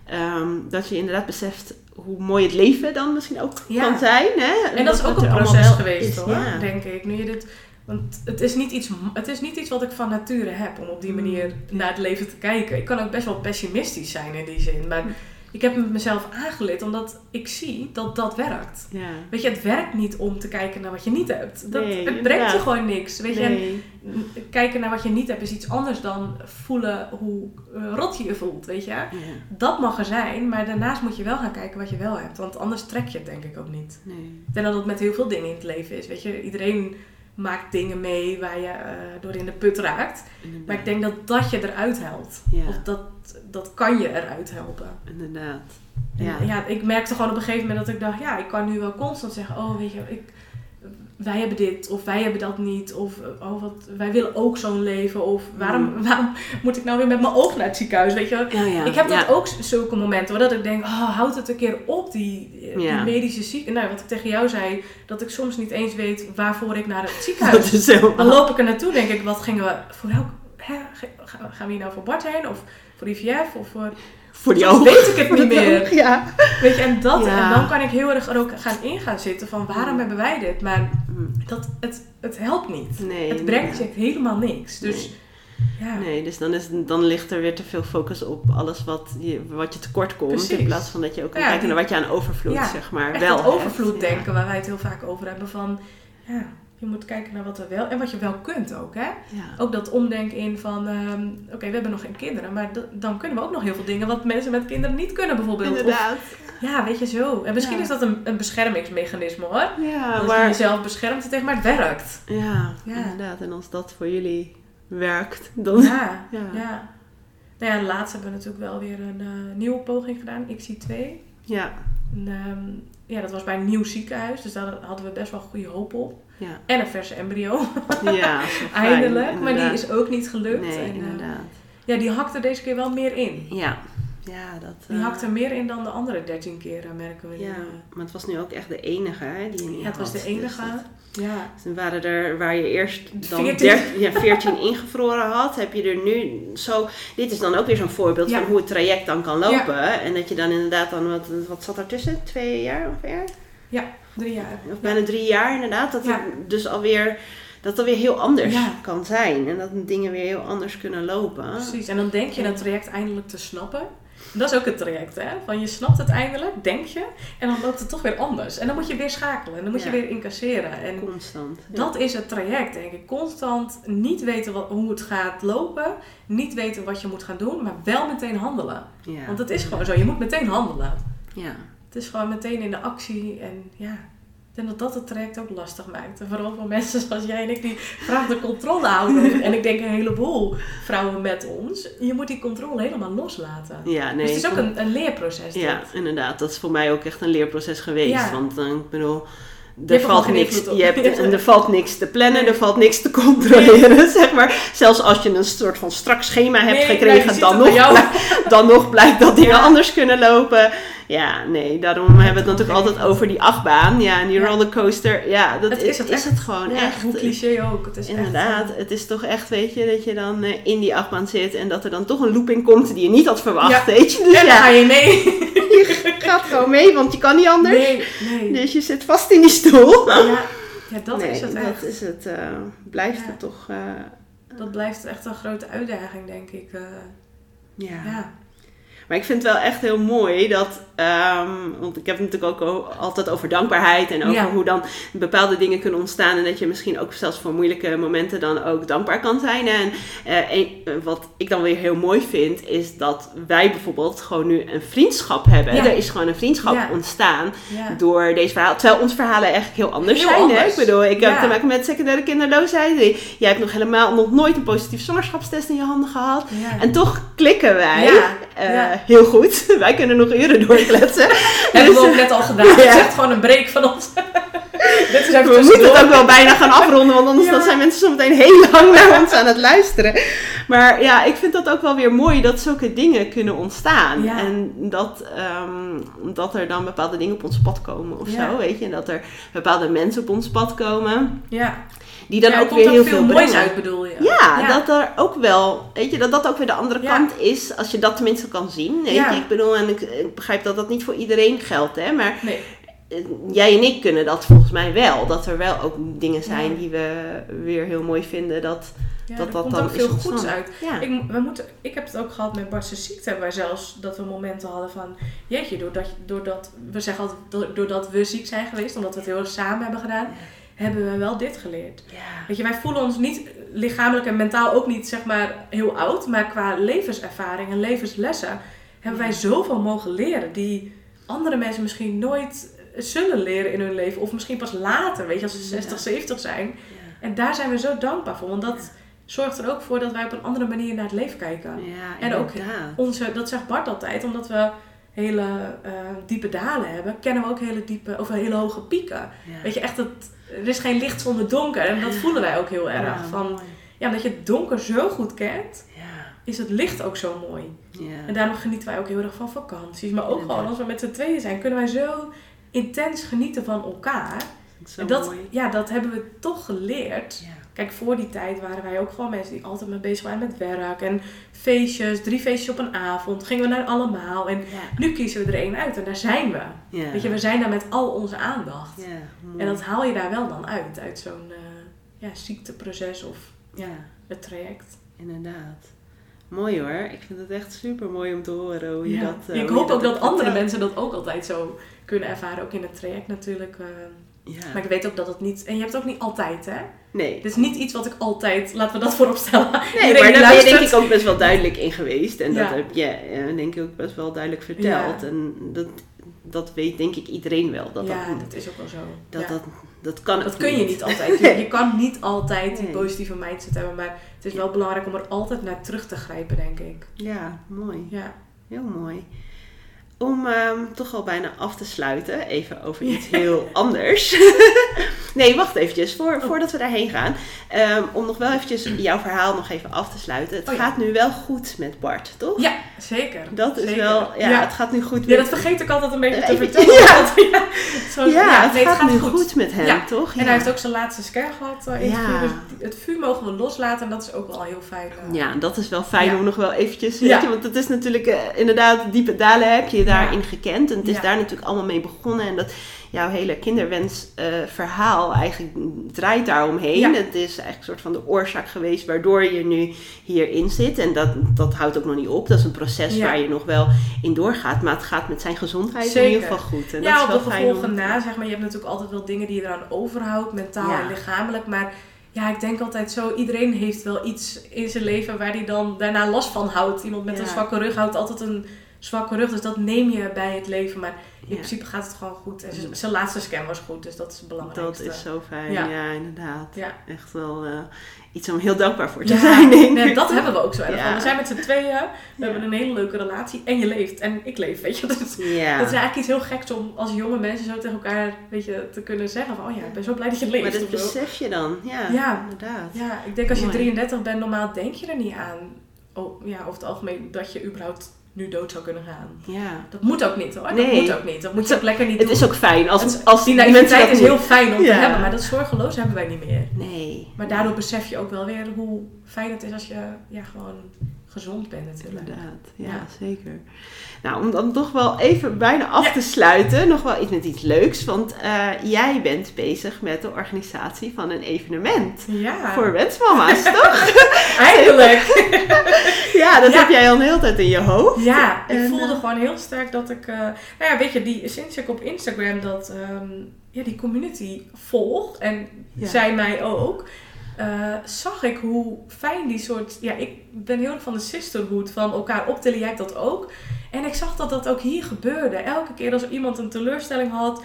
ehm, dat je inderdaad beseft hoe mooi het leven dan misschien ook Ja. kan zijn. Hè? En dat is ook een proces geweest is, hoor, ja. denk ik. Nu je dit, want het is, niet iets, het is niet iets wat ik van nature heb om op die Mm. manier naar het leven te kijken. Ik kan ook best wel pessimistisch zijn in die zin. Maar ik heb het mezelf aangeleerd omdat ik zie dat dat werkt. Ja. Weet je, het werkt niet om te kijken naar wat je niet hebt. Dat, Nee, het brengt je gewoon niks. Weet je, en kijken naar wat je niet hebt is iets anders dan voelen hoe eh, rot je je voelt, weet je. Ja. Dat mag er zijn, maar daarnaast moet je wel gaan kijken wat je wel hebt. Want anders trek je het denk ik ook niet. Nee. Ik denk dat het met heel veel dingen in het leven is. Weet je, iedereen maakt dingen mee waar je eh, door in de put raakt. Maar ik denk dat dat je eruit helpt. Ja. Of dat, dat kan je eruit helpen. Inderdaad. En Ja. Ja. ik merkte gewoon op een gegeven moment dat ik dacht, ja, ik kan nu wel constant zeggen, oh weet je, ik, wij hebben dit of wij hebben dat niet. Of oh, wat, wij willen ook zo'n leven. Of waarom, Mm. waarom moet ik nou weer met mijn oog naar het ziekenhuis, weet je wel? Ja, ja. Ik heb dat ja. ook zulke momenten hoor, dat ik denk, oh, houd het een keer op, die, die Ja. medische ziek. Nou, wat ik tegen jou zei, dat ik soms niet eens weet waarvoor ik naar het ziekenhuis helemaal... dan loop ik er naartoe, denk ik, wat gingen we voor welk... Hè, ga- gaan we hier nou voor Bart heen? Of voor IVF? Of voor... Voor die ogen. weet ik het niet meer. Ja. Weet je, en, dat, Ja. en dan kan ik heel erg er ook gaan in gaan zitten van waarom Mm. hebben wij dit? Maar Mm. dat, het, het helpt niet. Nee. het brengt je helemaal niks. Dus ja, Nee, dus dan, is, dan ligt er weer te veel focus op alles wat je, wat je tekort komt. In Precies. plaats van dat je ook kan Ja, kijken naar wat je aan overvloed, Ja, zeg maar, echt wel overvloed denken waar wij het heel vaak over hebben van... Ja, je moet kijken naar wat er wel... En wat je wel kunt ook, hè? Ja. Ook dat omdenken in van, ehm, oké, we hebben nog geen kinderen, maar dan kunnen we ook nog heel veel dingen wat mensen met kinderen niet kunnen bijvoorbeeld. Of, Inderdaad. ja, weet je zo. En misschien Ja. is dat een, een beschermingsmechanisme hoor. Ja, dat je jezelf beschermt tegen, maar het werkt. Ja, Ja. inderdaad. En als dat voor jullie werkt, dan... Ja, Ja. Nou ja, laatst hebben we natuurlijk wel weer een eh, nieuwe poging gedaan, XI2. Ja. En, ehm, ja, dat was bij een nieuw ziekenhuis, dus daar hadden we best wel goede hoop op. Ja. En een verse embryo, Ja, fijn, eindelijk. Maar die is ook niet gelukt. Nee, en, eh, inderdaad. ja, die hakte deze keer wel meer in. Ja. Ja, dat... Die eh, hakt er meer in dan de andere 13 keren, merken we. Ja, maar het was nu ook echt de enige, hè, die Ja, het was de enige. Dus dat- Ja. Dus waren er, waar je eerst dan 14. 13 ja, 14 ingevroren had, heb je er nu zo... Dit is dan ook weer zo'n voorbeeld Ja. van hoe het traject dan kan lopen. En dat je dan inderdaad dan, wat, wat zat ertussen? Twee jaar ongeveer? Drie jaar. Of bijna drie jaar inderdaad. Dat Ja. het dus alweer, dat het alweer heel anders Ja. kan zijn. En dat dingen weer heel anders kunnen lopen. Precies. En dan denk je Ja. dat traject eindelijk te snappen. En dat is ook het traject, hè? Van je snapt het eindelijk, denk je. En dan loopt het toch weer anders. En dan moet je weer schakelen. En dan moet Ja. je weer incasseren. En Constant. Ja. dat is het traject, denk ik. Constant niet weten wat, hoe het gaat lopen. Niet weten wat je moet gaan doen. Maar wel meteen handelen. Ja. Want het is gewoon zo. Je moet meteen handelen. ja. Is gewoon meteen in de actie. En ja, denk dat dat het traject ook lastig maakt. En vooral voor mensen zoals jij en ik die graag de controle houden. en ik denk een heleboel vrouwen met ons. Je moet die controle helemaal loslaten. Ja, nee. dus het is ook ik- een, een leerproces. Ja, dit. inderdaad. Dat is voor mij ook echt een leerproces geweest. Ja. Want eh, ik bedoel, er valt, niks, je hebt, en er valt niks te plannen, Nee. er valt niks te controleren, zeg maar. Zelfs als je een soort van strak schema hebt Nee, gekregen, dan, nog, jou. blij- dan nog blijkt dat dingen Ja. anders kunnen lopen. Ja, nee, daarom hebben we het natuurlijk altijd over die achtbaan. Ja, en die Ja. rollercoaster, ja, dat Het is, is het is het gewoon Ja, echt. hoe cliché ook. Het is Inderdaad, Echt, het is toch echt, weet je, dat je dan eh, in die achtbaan zit en dat er dan toch een loop in komt die je niet had verwacht, Ja. weet je. Dus en dan ja, ga je mee. je gaat gewoon mee, want je kan niet anders. Nee, nee. Dus je zit vast in die stoel. Ja, ja, dat nee, is het echt. dat is het. eh, blijft het toch. eh, Dat blijft echt een grote uitdaging, denk ik. eh, ja. ja. Maar ik vind het wel echt heel mooi dat. Ehm, want ik heb het natuurlijk ook altijd over dankbaarheid. En over Ja. hoe dan bepaalde dingen kunnen ontstaan. En dat je misschien ook zelfs voor moeilijke momenten dan ook dankbaar kan zijn. En eh, een- eh, wat ik dan weer heel mooi vind. Is dat wij bijvoorbeeld gewoon nu een vriendschap hebben. Ja. Er is gewoon een vriendschap Ja. ontstaan. door deze verhaal. Terwijl onze verhalen eigenlijk heel anders Heel zijn. Hè? anders. Ik bedoel, ik heb te maken met secundaire kinderloosheid. Jij hebt nog helemaal nog nooit een positieve zwangerschapstest in je handen gehad. En toch klikken wij eh, heel goed. wij kunnen nog uren doorkletsen. Hebben we ook net al gedaan. Het is echt gewoon een break van ons. Dit is even we moeten het ook wel bijna gaan afronden, want anders dan zijn mensen zometeen heel lang naar ons aan het luisteren. Maar ja, ik vind dat ook wel weer mooi dat zulke dingen kunnen ontstaan. Ja. En dat, ehm, dat er dan bepaalde dingen op ons pad komen of Ja. zo, weet je. En dat er bepaalde mensen op ons pad komen. Ja. Die dan Ja, ook weer heel veel veel moois uit, bedoel je? Ja, dat er ook wel, weet je, dat dat ook weer de andere kant is. Als je dat tenminste kan zien. Weet Ja. je, ik bedoel, en ik, ik begrijp dat dat niet voor iedereen geldt, hè. Maar Nee. eh, jij en ik kunnen dat volgens mij wel. Dat er wel ook dingen zijn die we weer heel mooi vinden. Dat, Ja, dat dat komt dan ook veel goeds uit. ja. Ik, we moeten, ik heb het ook gehad met Bart's ziekte. Wij zelfs dat we momenten hadden van... Jeetje, doordat, doordat we zeggen altijd do- doordat we ziek zijn geweest... omdat we het heel erg samen hebben gedaan... hebben we wel dit geleerd. ja. Weet je, wij voelen ons niet lichamelijk en mentaal ook niet zeg maar heel oud. Maar qua levenservaring en levenslessen... hebben wij zoveel mogen leren... die andere mensen misschien nooit zullen leren in hun leven. Of misschien pas later, weet je, als ze 60, 70 zijn. En daar zijn we zo dankbaar voor. Want dat zorgt er ook voor dat wij op een andere manier naar het leven kijken. Ja, En ook. Onze, dat zegt Bart altijd, omdat we hele eh, diepe dalen hebben, kennen we ook hele diepe, of hele hoge pieken. Ja. Weet je, echt, dat, er is geen licht zonder donker. En dat voelen wij ook heel erg. Ja, van, mooi. ja, omdat je het donker zo goed kent, Ja, is het licht ook zo mooi. ja. En daarom genieten wij ook heel erg van vakanties. Maar ook gewoon als we met z'n tweeën zijn, kunnen wij zo intens genieten van elkaar. En dat, mooi. ja, dat hebben we toch geleerd. Kijk, voor die tijd waren wij ook gewoon mensen die altijd maar bezig waren met werk en feestjes, drie feestjes op een avond. Gingen we naar allemaal. En Ja. nu kiezen we er één uit en daar zijn we. Ja. Weet je, we zijn daar met al onze aandacht. Ja. En dat haal je daar wel dan uit, uit zo'n eh, ja, ziekteproces of ja. het traject. Inderdaad. Mooi hoor. Ik vind het echt super mooi om te horen hoe je dat. eh, ik hoop ook dat andere vertelt. mensen dat ook altijd zo kunnen ervaren, ook in het traject natuurlijk. eh. Ja. maar ik weet ook dat het niet, en je hebt het ook niet altijd hè. Nee. Dit is niet iets wat ik altijd, laten we dat voorop stellen. Nee, maar daar ben je denk ik ook best wel duidelijk in geweest. En dat heb je eh, denk ik ook best wel duidelijk verteld. En dat, dat weet denk ik iedereen wel. Dat, ja, dat, dat is ook wel zo. dat, dat, dat kan Dat kun je niet altijd. Je kan niet altijd die Nee. positieve mindset hebben, maar het is wel belangrijk om er altijd naar terug te grijpen, denk ik. Ja, mooi. Ja. Heel mooi. Om ehm, toch al bijna af te sluiten, even over iets heel anders. nee, wacht eventjes, voor, Oh. voordat we daarheen gaan. Ehm, om nog wel eventjes jouw verhaal nog even af te sluiten. Het Oh ja. gaat nu wel goed met Bart, toch? Ja, zeker. Dat is Zeker. wel, ja, ja. het gaat nu goed Ja, met dat vergeet ik altijd een beetje te vertellen. ja. want- ja, zo- Ja, het nee, gaat, nu goed. met hem, Ja. toch? En hij heeft ook zijn laatste scare gehad eh, Ja. het vuur. Dus het vuur mogen we loslaten en dat is ook wel heel fijn. eh. Ja, dat is wel fijn Ja. om nog wel eventjes, Ja. weet je, want het is natuurlijk eh, inderdaad diepe dalen heb je daarin gekend. En het is daar natuurlijk allemaal mee begonnen. En dat jouw hele kinderwens eh, eigenlijk draait daaromheen. Ja. Het is eigenlijk een soort van de oorzaak geweest waardoor je nu hierin zit. En dat, dat houdt ook nog niet op. Dat is een proces Ja. waar je nog wel in doorgaat. Maar het gaat met zijn gezondheid in Zeker. ieder geval goed. En ja, dat is op wel de om- gevolgen na, zeg maar. Je hebt natuurlijk altijd wel dingen die je eraan overhoudt, mentaal Ja. en lichamelijk. Maar ja, ik denk altijd zo, iedereen heeft wel iets in zijn leven waar hij dan daarna last van houdt. Iemand met een zwakke rug houdt altijd een zwakke rug. Dus dat neem je bij het leven. Maar in Ja. principe gaat het gewoon goed. En zijn laatste scan was goed, dus dat is het Dat belangrijkste. is zo fijn, Ja. ja, inderdaad. Ja. Echt wel eh, iets om heel dankbaar voor te zijn, denk nee, ik. dat hebben we ook zo erg van. We zijn met z'n tweeën, we hebben een hele leuke relatie en je leeft en ik leef, weet je. Dat is, dat eigenlijk iets heel geks om als jonge mensen zo tegen elkaar weet je, te kunnen zeggen van, oh ja, ik ben zo blij dat je leeft. maar dat besef je dan, ja, Ja. inderdaad. Ja, ik denk als je Mooi. 33 bent, normaal denk je er niet aan, oh, ja, over het algemeen, dat je überhaupt nu dood zou kunnen gaan. Ja. Dat moet ook niet hoor, dat moet ook niet. Dat moet je ook lekker niet Het doen. is ook fijn als, Het- als die naïviteit is heel fijn om Ja. te hebben, maar dat zorgeloos hebben wij niet meer. Nee. Maar daardoor besef je ook wel weer hoe fijn het is als je ja, gewoon gezond bent natuurlijk. Inderdaad, ja, Ja. zeker. Nou, om dan toch wel even bijna af te sluiten, nog wel iets met iets leuks. Want eh, jij bent bezig met de organisatie van een evenement. Ja, Voor wensmama's, toch? eindelijk. Ja, dat heb jij al een hele tijd in je hoofd. Ja, ik En, voelde eh, gewoon heel sterk dat ik... eh, nou ja, weet je, die, sinds ik op Instagram dat, ehm, ja, die community volg, en zij mij ook, eh, zag ik hoe fijn die soort... Ja, ik ben heel erg van de sisterhood, van elkaar optillen. Jij dat ook. En ik zag dat dat ook hier gebeurde. Elke keer als iemand een teleurstelling had...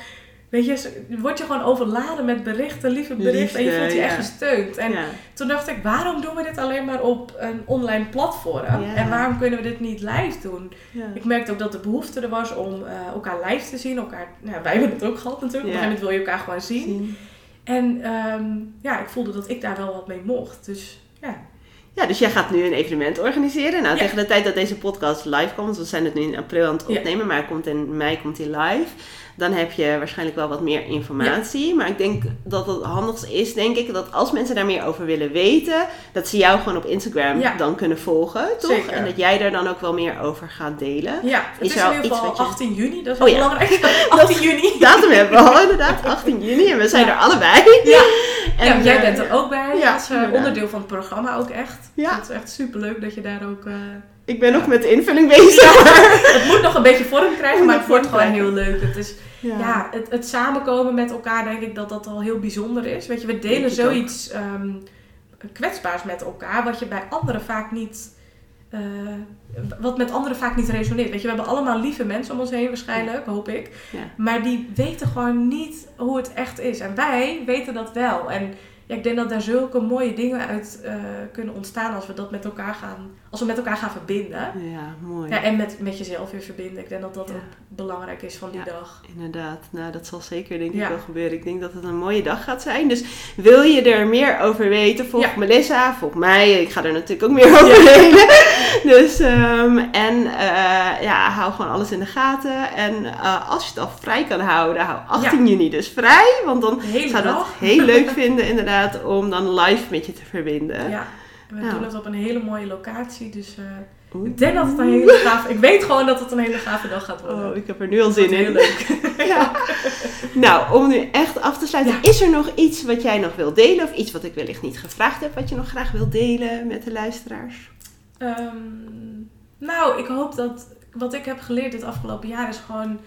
Weet je, word je gewoon overladen met berichten, lieve berichten. en je voelt je ja. echt gesteund. En ja. toen dacht ik, waarom doen we dit alleen maar op een online platform? Ja. En waarom kunnen we dit niet live doen? Ik merkte ook dat de behoefte er was om eh, elkaar live te zien. Elkaar, nou, wij hebben het ook gehad natuurlijk. Op een gegeven moment wil je elkaar gewoon zien. Zien. En ehm, ja, ik voelde dat ik daar wel wat mee mocht. Dus ja, Ja, dus jij gaat nu een evenement organiseren. Nou, Ja. tegen de tijd dat deze podcast live komt, we zijn het nu in april aan het Ja. opnemen, maar hij komt in mei komt hij live. Dan heb je waarschijnlijk wel wat meer informatie. Maar ik denk dat het handigste is, denk ik, dat als mensen daar meer over willen weten, dat ze jou gewoon op Instagram dan kunnen volgen, toch? Zeker. En dat jij daar dan ook wel meer over gaat delen. ja het Is is, in ieder geval wat je- 18 juni. Dat is Oh belangrijk. 18 juni. Datum hebben we al inderdaad, 18 juni. En we zijn er allebei. Ja. En, ja, jij bent er ook bij. ja, als eh, onderdeel van het programma ook echt. Ja. Het is echt superleuk dat je daar ook... eh, Ik ben nog met de invulling bezig. het moet nog een beetje vorm krijgen, maar het wordt gewoon heel leuk. Het is, ja, het, het samenkomen met elkaar, denk ik dat dat al heel bijzonder is. Weet je, we delen zoiets ehm, kwetsbaars met elkaar, wat je bij anderen vaak niet. Eh, wat met anderen vaak niet resoneert. Weet je, we hebben allemaal lieve mensen om ons heen waarschijnlijk, hoop ik. Ja. Maar die weten gewoon niet hoe het echt is. En wij weten dat wel. En ja, ik denk dat daar zulke mooie dingen uit eh, kunnen ontstaan als we dat met elkaar gaan, als we met elkaar gaan verbinden. Ja, mooi. Ja, en met, met jezelf weer verbinden. Ik denk dat dat Ja. ook belangrijk is van die Ja. dag. Inderdaad, nou dat zal zeker denk ik wel gebeuren. Ik denk dat het een mooie dag gaat zijn. Dus wil je er meer over weten, volg. Melissa, volg mij. Ik ga er natuurlijk ook meer over delen. Dus, ehm, en eh, ja, hou gewoon alles in de gaten. En eh, als je het al vrij kan houden, hou 18 juni dus vrij. Want dan hele zou dat heel leuk vinden inderdaad om dan live met je te verbinden. Ja. We Nou. doen het op een hele mooie locatie. Dus eh, ik denk dat het een hele gaaf... Ik weet gewoon dat het een hele gave dag gaat worden. Oh, ik heb er nu al zin in. heel leuk. Ja. Nou, om nu echt af te sluiten, Ja. is er nog iets wat jij nog wilt delen? Of iets wat ik wellicht niet gevraagd heb, wat je nog graag wilt delen met de luisteraars? Ehm, nou, ik hoop dat wat ik heb geleerd dit afgelopen jaar is gewoon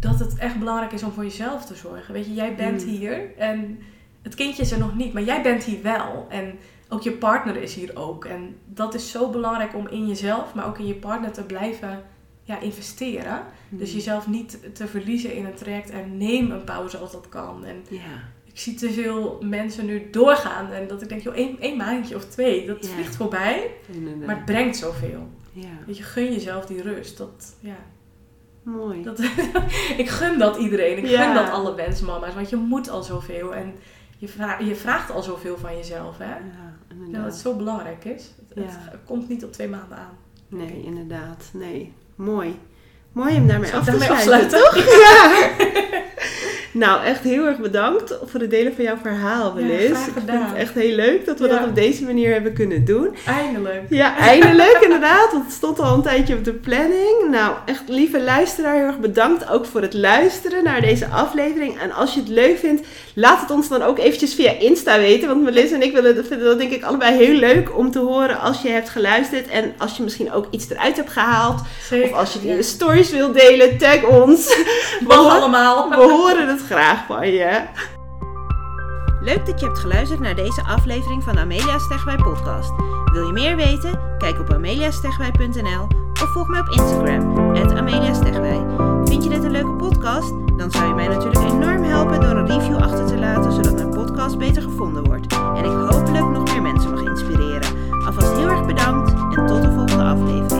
dat het echt belangrijk is om voor jezelf te zorgen. Weet je, jij bent Hmm. hier en het kindje is er nog niet, maar jij bent hier wel. En ook je partner is hier ook. En dat is zo belangrijk om in jezelf, maar ook in je partner te blijven ja, investeren. Dus Hmm. jezelf niet te verliezen in een traject en neem een pauze als dat kan. En Ja, ik zie te veel mensen nu doorgaan en dat ik denk, joh, één, één maandje of twee, dat Ja. vliegt voorbij. inderdaad. Maar het brengt zoveel. Ja, Weet je, gun jezelf die rust. Dat, ja, mooi. dat, ik gun dat iedereen. Ik Ja. gun dat alle wensmama's. Want je moet al zoveel. En je, vra- je vraagt al zoveel van jezelf. Hè? Ja, Ja, dat inderdaad. het zo belangrijk is. Het, Ja. het komt niet op twee maanden aan. Nee, inderdaad. Nee, mooi. Mooi om daarmee af te daarmee sluiten, afsluiten? toch? Ja. nou, echt heel erg bedankt voor het delen van jouw verhaal, Ja, graag ik vind het echt heel leuk dat we Ja. dat op deze manier hebben kunnen doen. Eindelijk. Ja, eindelijk inderdaad. Want het stond al een tijdje op de planning. Nou, echt lieve luisteraar, heel erg bedankt ook voor het luisteren naar deze aflevering. En als je het leuk vindt, laat het ons dan ook eventjes via Insta weten. Want Melissa en ik willen, vinden dat denk ik allebei heel leuk om te horen als je hebt geluisterd. En als je misschien ook iets eruit hebt gehaald. Zeker. Of als je ja. je stories wilt delen, tag ons. Mag horen- allemaal. we horen het graag van je. Leuk dat je hebt geluisterd naar deze aflevering van Amelia Stegwij podcast. Wil je meer weten? Kijk op ameliastegwij.nl of volg mij op Instagram, Amelia Stegwij. Vind je dit een leuke podcast? Dan zou je mij natuurlijk enorm helpen door een review achter te laten, zodat mijn podcast beter gevonden wordt. En ik hopelijk nog meer mensen mag inspireren. Alvast heel erg bedankt en tot de volgende aflevering.